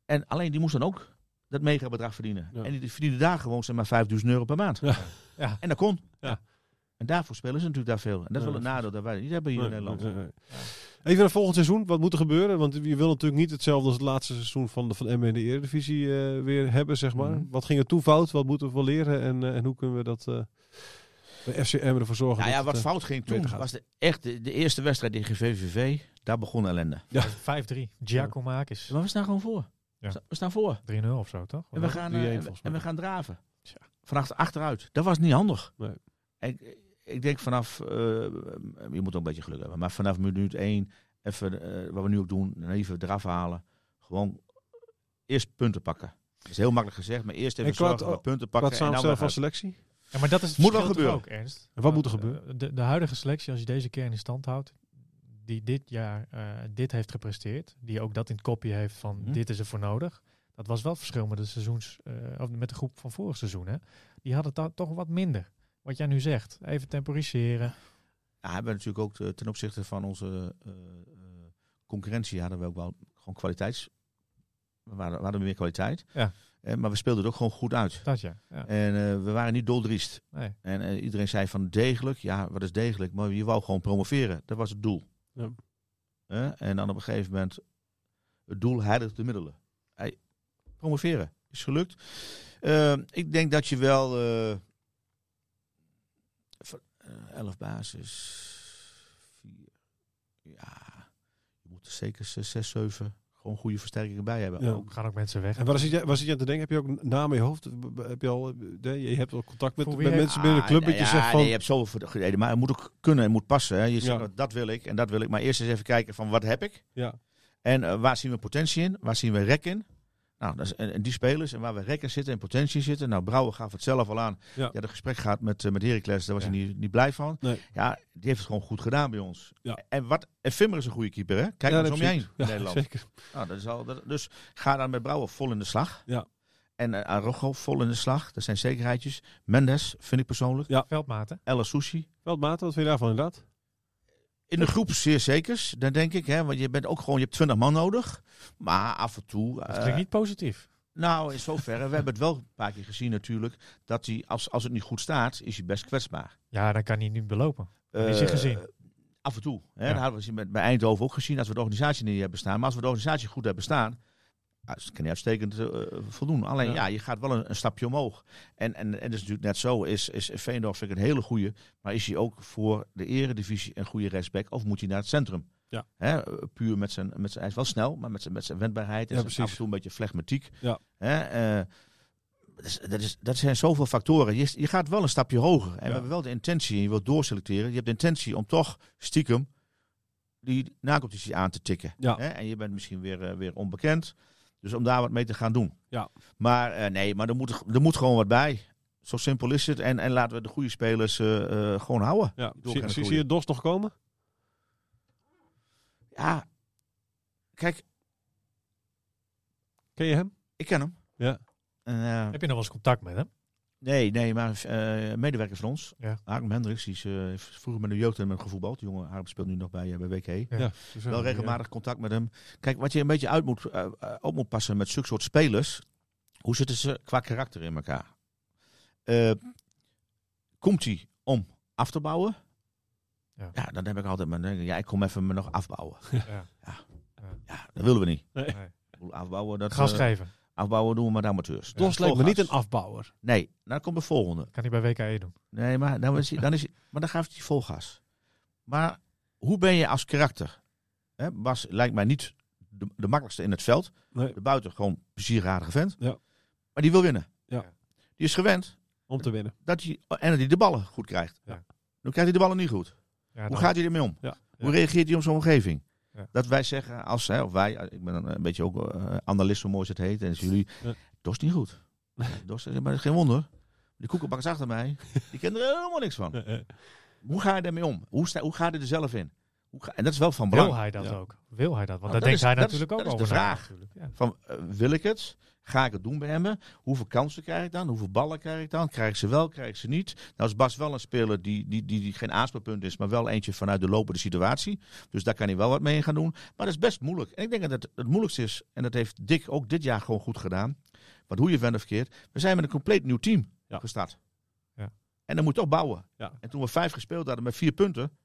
En alleen die moest dan ook dat mega bedrag verdienen. Ja. En die verdiende daar gewoon zeg maar 5000 euro per maand. Ja. Ja. En dat kon. Ja. En daarvoor spelen ze natuurlijk daar veel. En dat is Ja, wel een nadeel dat wij niet hebben hier in Nee, Nederland. Even naar volgend seizoen. Wat moet er gebeuren? Want je wil natuurlijk niet hetzelfde als het laatste seizoen van, de, van in de Eredivisie eh, weer hebben, zeg maar. Mhm. Wat ging er toen fout? Wat moeten we wel leren? En, eh, en hoe kunnen we dat eh bij FC Emmen ervoor zorgen? Nou ja, dat wat het, fout ging toen was de, echt de, de eerste wedstrijd tegen VVV. Daar begon ellende. Ja. 5-3. Giacomakis. Maar we staan gewoon voor. Ja. We staan voor. 3-0 of zo, toch? En we gaan, eh, 3-1 en, we- gaan draven. Tja. Vanaf achteruit. Dat was niet handig. Nee. Ik, ik denk vanaf, eh, je moet ook een beetje geluk hebben, maar vanaf minuut 1, even, eh, wat we nu ook doen, even eraf halen. Gewoon eerst punten pakken. Dat is heel makkelijk gezegd, maar eerst even zorgen dat punten pakken. en dan samenstellen van selectie? Ja, maar dat is het Moet wel gebeuren. ook, Ernst. En wat moet er gebeuren? De, de huidige selectie, als je deze kern in stand houdt, die dit jaar eh, dit heeft gepresteerd, die ook dat in het kopje heeft van Mhm. dit is er voor nodig. Dat was wel het verschil met de seizoens, eh, of met de groep van vorig seizoen. Hè? Die hadden het toch wat minder. Wat jij nu zegt, even temporiseren. Ja, hebben we natuurlijk ook eh, ten opzichte van onze eh, concurrentie hadden we ook wel gewoon kwaliteits. We waren- we hadden meer kwaliteit. Ja. Maar we speelden het ook gewoon goed uit. Dat ja. ja. En we waren niet doldriest. Nee. En iedereen zei van degelijk. Ja, wat is degelijk? Maar je wou gewoon promoveren. Dat was het doel. Ja. Eh, en dan op een gegeven moment het doel heiligt de middelen. Hey, promoveren is gelukt. Eh, ik denk dat je wel eh, van, eh, elf basis, vier, ja, je moet er zeker zes, zes, zeven gewoon goede versterkingen bij hebben. Ja. Ook. Gaan ook mensen weg. En waar zit, je, waar zit je aan te denken? Heb je ook namen in je hoofd? Heb je al, eh, je hebt al contact met, met mensen binnen de club dat je Ah, ja, zegt van... nee, je hebt zoveel gereden, maar het moet ook kunnen en moet passen. Hè. Je zegt, Ja. dat wil ik en dat wil ik. Maar eerst eens even kijken van wat heb ik? Ja. En eh, waar zien we potentie in? Waar zien we rek in? Nou, dat is, en, en die spelers en waar we rek in zitten en potentie zitten. Nou, Brouwer gaf het zelf al aan. Ja. Ja. de gesprek gaat met, uh, met Heracles, daar was Ja. hij niet, niet blij van. Nee. Ja, die heeft het gewoon goed gedaan bij ons. Ja. En, wat, en Vimmer is een goede keeper, hè? Kijk Ja, maar eens om je heb heen in Ja, Nederland. zeker. Nou, dat is al, dat- dus ga dan met Brouwer vol in de slag. Ja. En uh, Arrojo vol in de slag. Dat zijn zekerheidjes. Mendes, vind ik persoonlijk. Veldmaten. Ella Sushi. Veldmaten, wat vind je daarvan inderdaad? In de groep zeer zekers, dan denk ik. Hè, want je bent ook gewoon, je hebt 20 man nodig. Maar af en toe. Dat eh, klinkt niet positief. Nou, in zoverre. we hebben het wel een paar keer gezien natuurlijk. Dat hij, als, als het niet goed staat, is hij best kwetsbaar. Ja, dan kan hij niet belopen. Dat is hij Eh, gezien. Af en toe. Hè, Ja. Dat hadden we bij Eindhoven ook gezien. Als we de organisatie niet hebben staan. Maar als we de organisatie goed hebben staan. Ja, dan kan hij uitstekend eh, voldoen. Alleen Ja. ja. je gaat wel een, een stapje omhoog. En, en, en dat is natuurlijk net zo. Is, is Veendorf vind ik een hele goede. Maar is hij ook voor de eredivisie een goede rechtsback? Of moet hij naar het centrum? Ja. Hè, puur met zijn, met zijn, hij is wel snel, maar met zijn, met zijn wendbaarheid en Ja, zijn af en toe een beetje flegmatiek. Ja. Hè, eh, dat, is, dat, is, dat zijn zoveel factoren. Je, je gaat wel een stapje hoger. En we hebben wel de intentie, en je wilt doorselecteren. Je hebt de intentie om toch stiekem die nacompetitie aan te tikken. Ja. Hè? En je bent misschien weer, weer onbekend. Dus om daar wat mee te gaan doen. Ja. Maar eh, nee, maar er moet, er moet gewoon wat bij. Zo simpel is het. En, en laten we de goede spelers eh, eh, gewoon houden. Ja. Zie, je Dos nog komen? Ja, kijk, Ken je hem? ik ken hem. Ja. En, Heb je nog wel eens contact met hem? Nee, nee, maar eh medewerker van ons, Ja. Harm Hendricks, die is eh, vroeger met de jeugd en met gevoetbald. De jongen Harm speelt nu nog bij, eh, bij WK. Ja. Wel regelmatig contact met hem. Kijk, wat je een beetje uit moet, op moet passen met zulke soort spelers. Hoe zitten ze qua karakter in elkaar? Eh, komt hij om af te bouwen? Ja. Ja. dan heb ik altijd mijn... Ja, ik kom even me nog afbouwen. Ja. Ja, dat willen we niet. Nee. Afbouwen, dat, Gas geven. Afbouwen doen we met amateurs. Dos Ja, lijkt me niet een afbouwer. Nee, nou, dan komt de volgende. Kan hij bij WKE doen. Nee, maar dan is hij, dan is hij, maar dan gaat hij vol gas. Maar hoe ben je als karakter? Hè, Bas lijkt mij niet de, de makkelijkste in het veld. Nee. De buiten gewoon plezierradige vent. Ja. Maar die wil winnen. Ja. Die is gewend Om te winnen. dat hij, en dat hij de ballen goed krijgt. Ja. Nu krijgt hij de ballen niet goed. Ja, Hoe dan- gaat hij ermee om? Ja. Hoe reageert hij op zo'n omgeving? Ja. Dat wij zeggen, als, hè, of wij, ik ben een, een beetje ook eh, analist, zo mooi als het heet. En jullie, Ja. dat is niet goed. Dat is, maar dat is geen wonder. Die koekenbakkers achter mij, die kennen er helemaal niks van. Eh, eh. Hoe ga je daarmee om? Hoe, sta, hoe gaat hij er zelf in? Hoe ga, en dat is wel van belang. Wil hij dat Ja. ook? Wil hij dat? Want Nou, daar dat denkt is- hij dat is- natuurlijk ook dat is over de na, vraag. Van, eh, wil ik het? Ga ik het doen bij hem? Hoeveel kansen krijg ik dan? Hoeveel ballen krijg ik dan? Krijg ik ze wel? Krijg ik ze niet? Nou is Bas wel een speler die, die, die, die geen aanspeelpunt is, maar wel eentje vanuit de lopende situatie. Dus daar kan hij wel wat mee gaan doen. Maar dat is best moeilijk. En ik denk dat het het moeilijkste is, en dat heeft Dick ook dit jaar gewoon goed gedaan. Want hoe je of verkeerd, we zijn met een compleet nieuw team Ja. gestart. Ja. En dan moet je toch bouwen. Ja. En toen we vijf gespeeld hadden met vier punten,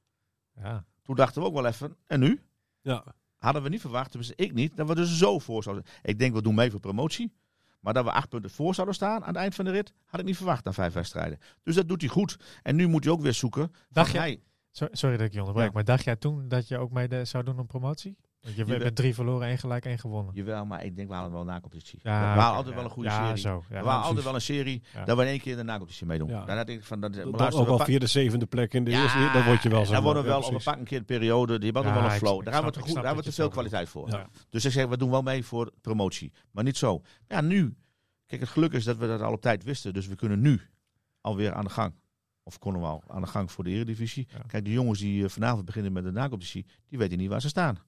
Ja. toen dachten we ook wel even, en nu? Ja. Hadden we niet verwacht, tenminste ik niet, dat we er zo voor zouden Ik denk, we doen mee voor promotie. Maar dat we acht punten voor zouden staan aan het eind van de rit, had ik niet verwacht na vijf wedstrijden. Dus dat doet hij goed. En nu moet hij ook weer zoeken. Dacht hij, Zo- Sorry dat ik je onderbreek, Ja. maar dacht jij toen dat je ook mee de- zou doen aan promotie? Want je bent drie verloren, één gelijk, één gewonnen. jawel, maar ik denk, we halen wel een na-competitie. Ja, we halen altijd ja. wel een goede ja, serie. Zo, ja, we halen precies. altijd wel een serie Ja. dat we in één keer de na-competitie meedoen. Ja. Dan had ik van, dat, Dat luister, ook we al pak- via de zevende plek in de Ja, eerste. Dan word je wel zo. Dan worden we wel op een pak een keer een periode. Die hebben wel een flow. ik Daar hebben we goed, daar hebben we te veel kwaliteit voor. Ja. Dus ik zeg, we doen wel mee voor promotie. Maar niet zo. Ja, nu. Kijk, het geluk is dat we dat al op tijd wisten. Dus we kunnen nu alweer aan de gang. Of konden we al aan de gang voor de Eredivisie. Kijk, de jongens die eh, vanavond beginnen met de nacompetitie, die weten niet waar ze staan.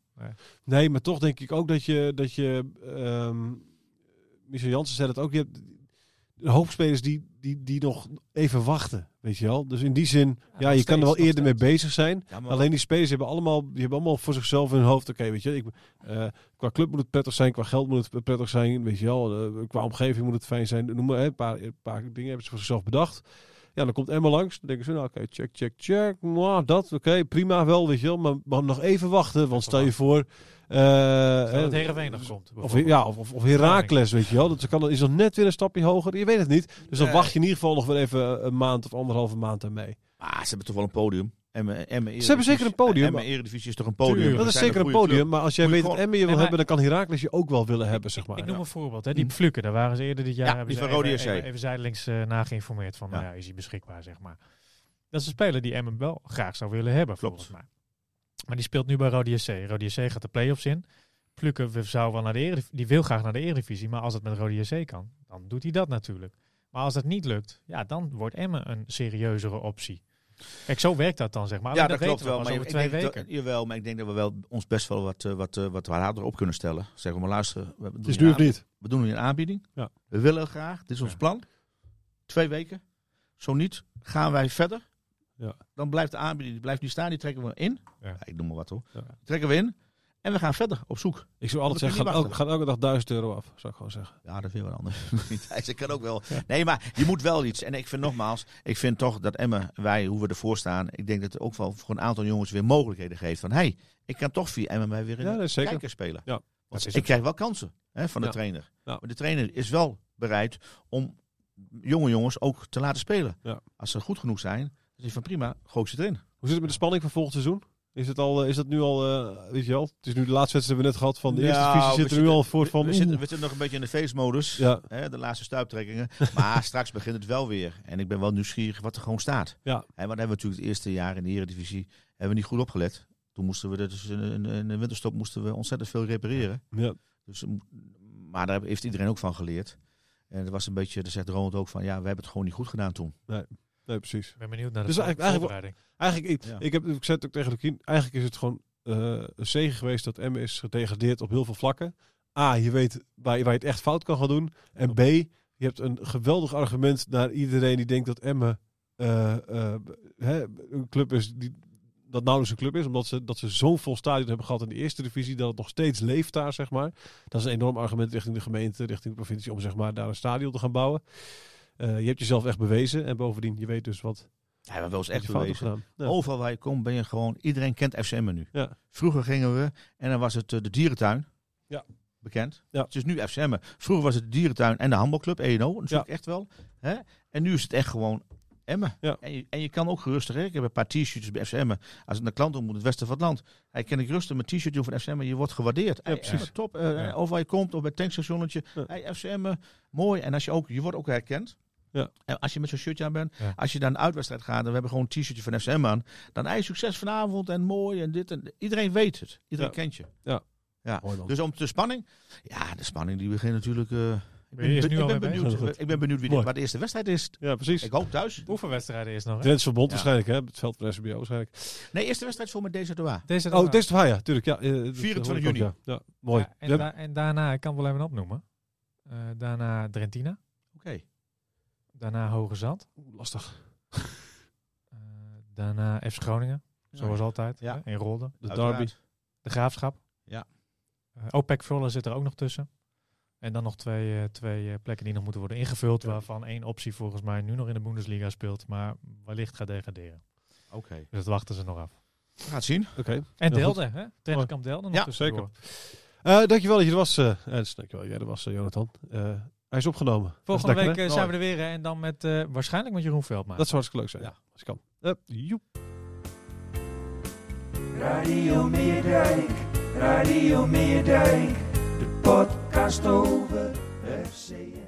Nee, maar toch denk ik ook dat je, dat je ehm Michel Jansen zei het ook, je hebt de hoofdspelers die, die, die nog even wachten, weet je wel. Dus in die zin, ja, je kan er wel eerder mee bezig zijn. Ja, Alleen die spelers hebben allemaal, die hebben allemaal voor zichzelf in hun hoofd, oké, weet je, ik, eh, qua club moet het prettig zijn, qua geld moet het prettig zijn, weet je wel. eh, qua omgeving moet het fijn zijn. Noem maar, hè, een, paar, een paar dingen hebben ze voor zichzelf bedacht. Ja, dan komt Emma langs. Dan denken ze, nou oké, check, check, check. Nou, dat, oké, prima wel, weet je wel. Maar, maar nog even wachten, want stel je voor... eh, hè, dat Heerenveen nog komt. Of, ja, of, of, of Heracles, weet je wel. Dat kan, is dan net weer een stapje hoger. Je weet het niet. Dus dan Nee. wacht je in ieder geval nog weer even een maand of anderhalve maand ermee. Ah, ze hebben toch wel een podium. Ze hebben zeker een podium, maar- Eredivisie is toch een podium. Dat is zeker een podium. club. Maar als jij weet dat Emmen je wil maar- hebben, dan kan Heracles je ook wel willen hebben, zeg maar. Ik noem een voorbeeld. Hè. Die Hm. Fluken, daar waren ze eerder dit jaar Ja, hebben die ze van Rode even, SC. even, even zijdelings eh, na geïnformeerd van, Ja. nou ja, is hij beschikbaar, zeg maar. Dat is een speler die Emmen wel graag zou willen hebben, Klopt. volgens mij. Maar die speelt nu bij Rode SC. Rode SC gaat de play-offs in. Fluken we- zou wel naar de Eredivisie, die wil graag naar de Eredivisie, maar als het met Rode SC kan, dan doet hij dat natuurlijk. Maar als dat niet lukt, ja, dan wordt Emmen een serieuzere optie. Kijk, zo werkt dat dan, zeg maar. Ja, dat klopt weten we wel. Maar over ik twee denk weken. dat, jawel, maar ik denk dat we wel ons best wel wat, eh, wat, eh, wat harder op kunnen stellen. Zeggen we maar luisteren. We, Het is of niet? We doen nu een aanbieding. Ja. We willen graag. Dit is ons Ja. plan. Twee weken. Zo niet, gaan wij verder. Ja. Dan blijft de aanbieding, die blijft nu staan. Die trekken we in. Ja. Ja, ik noem maar wat hoor. Trekken we in. En we gaan verder op zoek. Ik zou altijd zeggen, gaat elke, gaat elke dag 1000 euro af, zou ik gewoon zeggen. Ja, dat is weer wat anders. Ik kan ook wel. Nee, maar je moet wel iets. En ik vind nogmaals, ik vind toch dat Emmen, wij, hoe we ervoor staan. Ik denk dat het ook wel voor een aantal jongens weer mogelijkheden geeft. Van, hé, hey, ik kan toch via Emmen mij weer in Ja, de dat is zeker. kijker spelen. Ja. Want Dat is ik ook krijg wel kansen hè, van de Ja. trainer. Ja. Maar de trainer is wel bereid om jonge jongens ook te laten spelen. Ja. Als ze goed genoeg zijn, dan is hij van prima, gooi ze erin. Hoe zit het met de spanning van volgend seizoen? Is het, al, eh, is dat nu al, eh, weet je wel, het is nu de laatste wedstrijd hebben we net gehad van de eerste Nou, divisie. Zitten er nu al voor van, we, zitten, we zitten nog een beetje in de feestmodus. Ja, Hè, de laatste stuiptrekkingen. Maar straks begint het wel weer. En ik ben wel nieuwsgierig wat er gewoon staat. Ja. En wat hebben we natuurlijk het eerste jaar in de Eredivisie hebben we niet goed opgelet. Toen moesten we dus in, de winterstop moesten we ontzettend veel repareren. ja. Dus, maar daar heeft iedereen ook van geleerd. En het was een beetje, daar zegt Ronald ook van, ja, we hebben het gewoon niet goed gedaan toen. nee, precies. Ik ben benieuwd naar de Dus eigenlijk- eigenlijk- voorbereiding. Eigenlijk, ik, Ja. ik, heb, ik zei het ook tegen Lukien, eigenlijk is het gewoon eh, een zegen geweest dat Emmen is gedegradeerd op heel veel vlakken. A, je weet waar je, waar je het echt fout kan gaan doen. En B, je hebt een geweldig argument naar iedereen die denkt dat Emmen eh, eh, hè, een club is die dat nauwelijks een club is, omdat ze, dat ze zo'n vol stadion hebben gehad in de eerste divisie, dat het nog steeds leeft daar, zeg maar. Dat is een enorm argument richting de gemeente, richting de provincie, om zeg maar daar een stadion te gaan bouwen. Eh, je hebt jezelf echt bewezen en bovendien, je weet dus wat Ja, we wel eens echt bewezen. Ja. Overal waar je komt ben je gewoon... Iedereen kent FCM nu. Ja. Vroeger gingen we en dan was het eh, de dierentuin. Ja. Bekend. Ja. Het is nu FCM. Vroeger was het de dierentuin en de handbalclub, ENO. Natuurlijk echt wel. Hè? En nu is het echt gewoon Emmen. Ja. En, je, en je kan ook gerustig... hè, Ik heb een paar t-shirts bij FCM. Als het naar klanten moet, het westen van het land. Hij kan ik rustig met t-shirt doen van FCM. Je wordt gewaardeerd. Hey, precies. Emmen, top. Eh, Ja. Overal je komt, of bij het tankstationnetje. Ja. Hey, FCM, mooi. En als je ook... Je wordt ook herkend. Ja. En als je met zo'n shirtje aan bent, Ja. als je naar een uitwedstrijd gaat en we hebben gewoon een t-shirtje van FCM aan, dan hey, succes vanavond en mooi en dit en iedereen weet het. Iedereen Ja. kent je. Ja. ja. Dus om de spanning, ja, de spanning die begint natuurlijk. eh, ik Ben benieuwd. Ik ben benieuwd wie waar de eerste wedstrijd is. Ja, precies. Ik hoop thuis. Oefenwedstrijden eerst nog. Hè? Drents Verbond Ja. waarschijnlijk, hè? Het veld van SBO waarschijnlijk. Nee, eerste wedstrijd voor met deze. Deze Oh, deze toch, ja, tuurlijk. Ja, eh, dat 24 hoor ik ook, juni. Ja, ja mooi. Ja, en, Ja, da- en daarna, ik kan het wel even opnoemen. Eh, daarna Drentina. Daarna Hoge Zand. Oeh, lastig. Eh, daarna FC Groningen. Zoals altijd. Ja. In Rolde. De Uiteraard. derby. De Graafschap. Ja. Eh, OPEC Volle zit er ook nog tussen. En dan nog twee, eh, twee eh, plekken die nog moeten worden ingevuld. Waarvan één optie volgens mij nu nog in de Bundesliga speelt. Maar wellicht gaat degraderen. Oké. Dus dat wachten ze nog af. We gaan het zien. Oké. En Delden, hè? Trainingskamp Delden nog Ja, tussendoor. Eh, dankjewel dat je er was. eh Ernst, dankjewel. Jij er was, eh, Jonathan. Hij is opgenomen. Is Volgende lekker, week eh, zijn we er weer. hè, En dan met, eh, waarschijnlijk met Jeroen Veldmaat. Dat zou hartstikke leuk zijn. Ja. Als kan. Eh, joep. Radio Meerdijk, Radio Meerdijk, de podcast over FCM.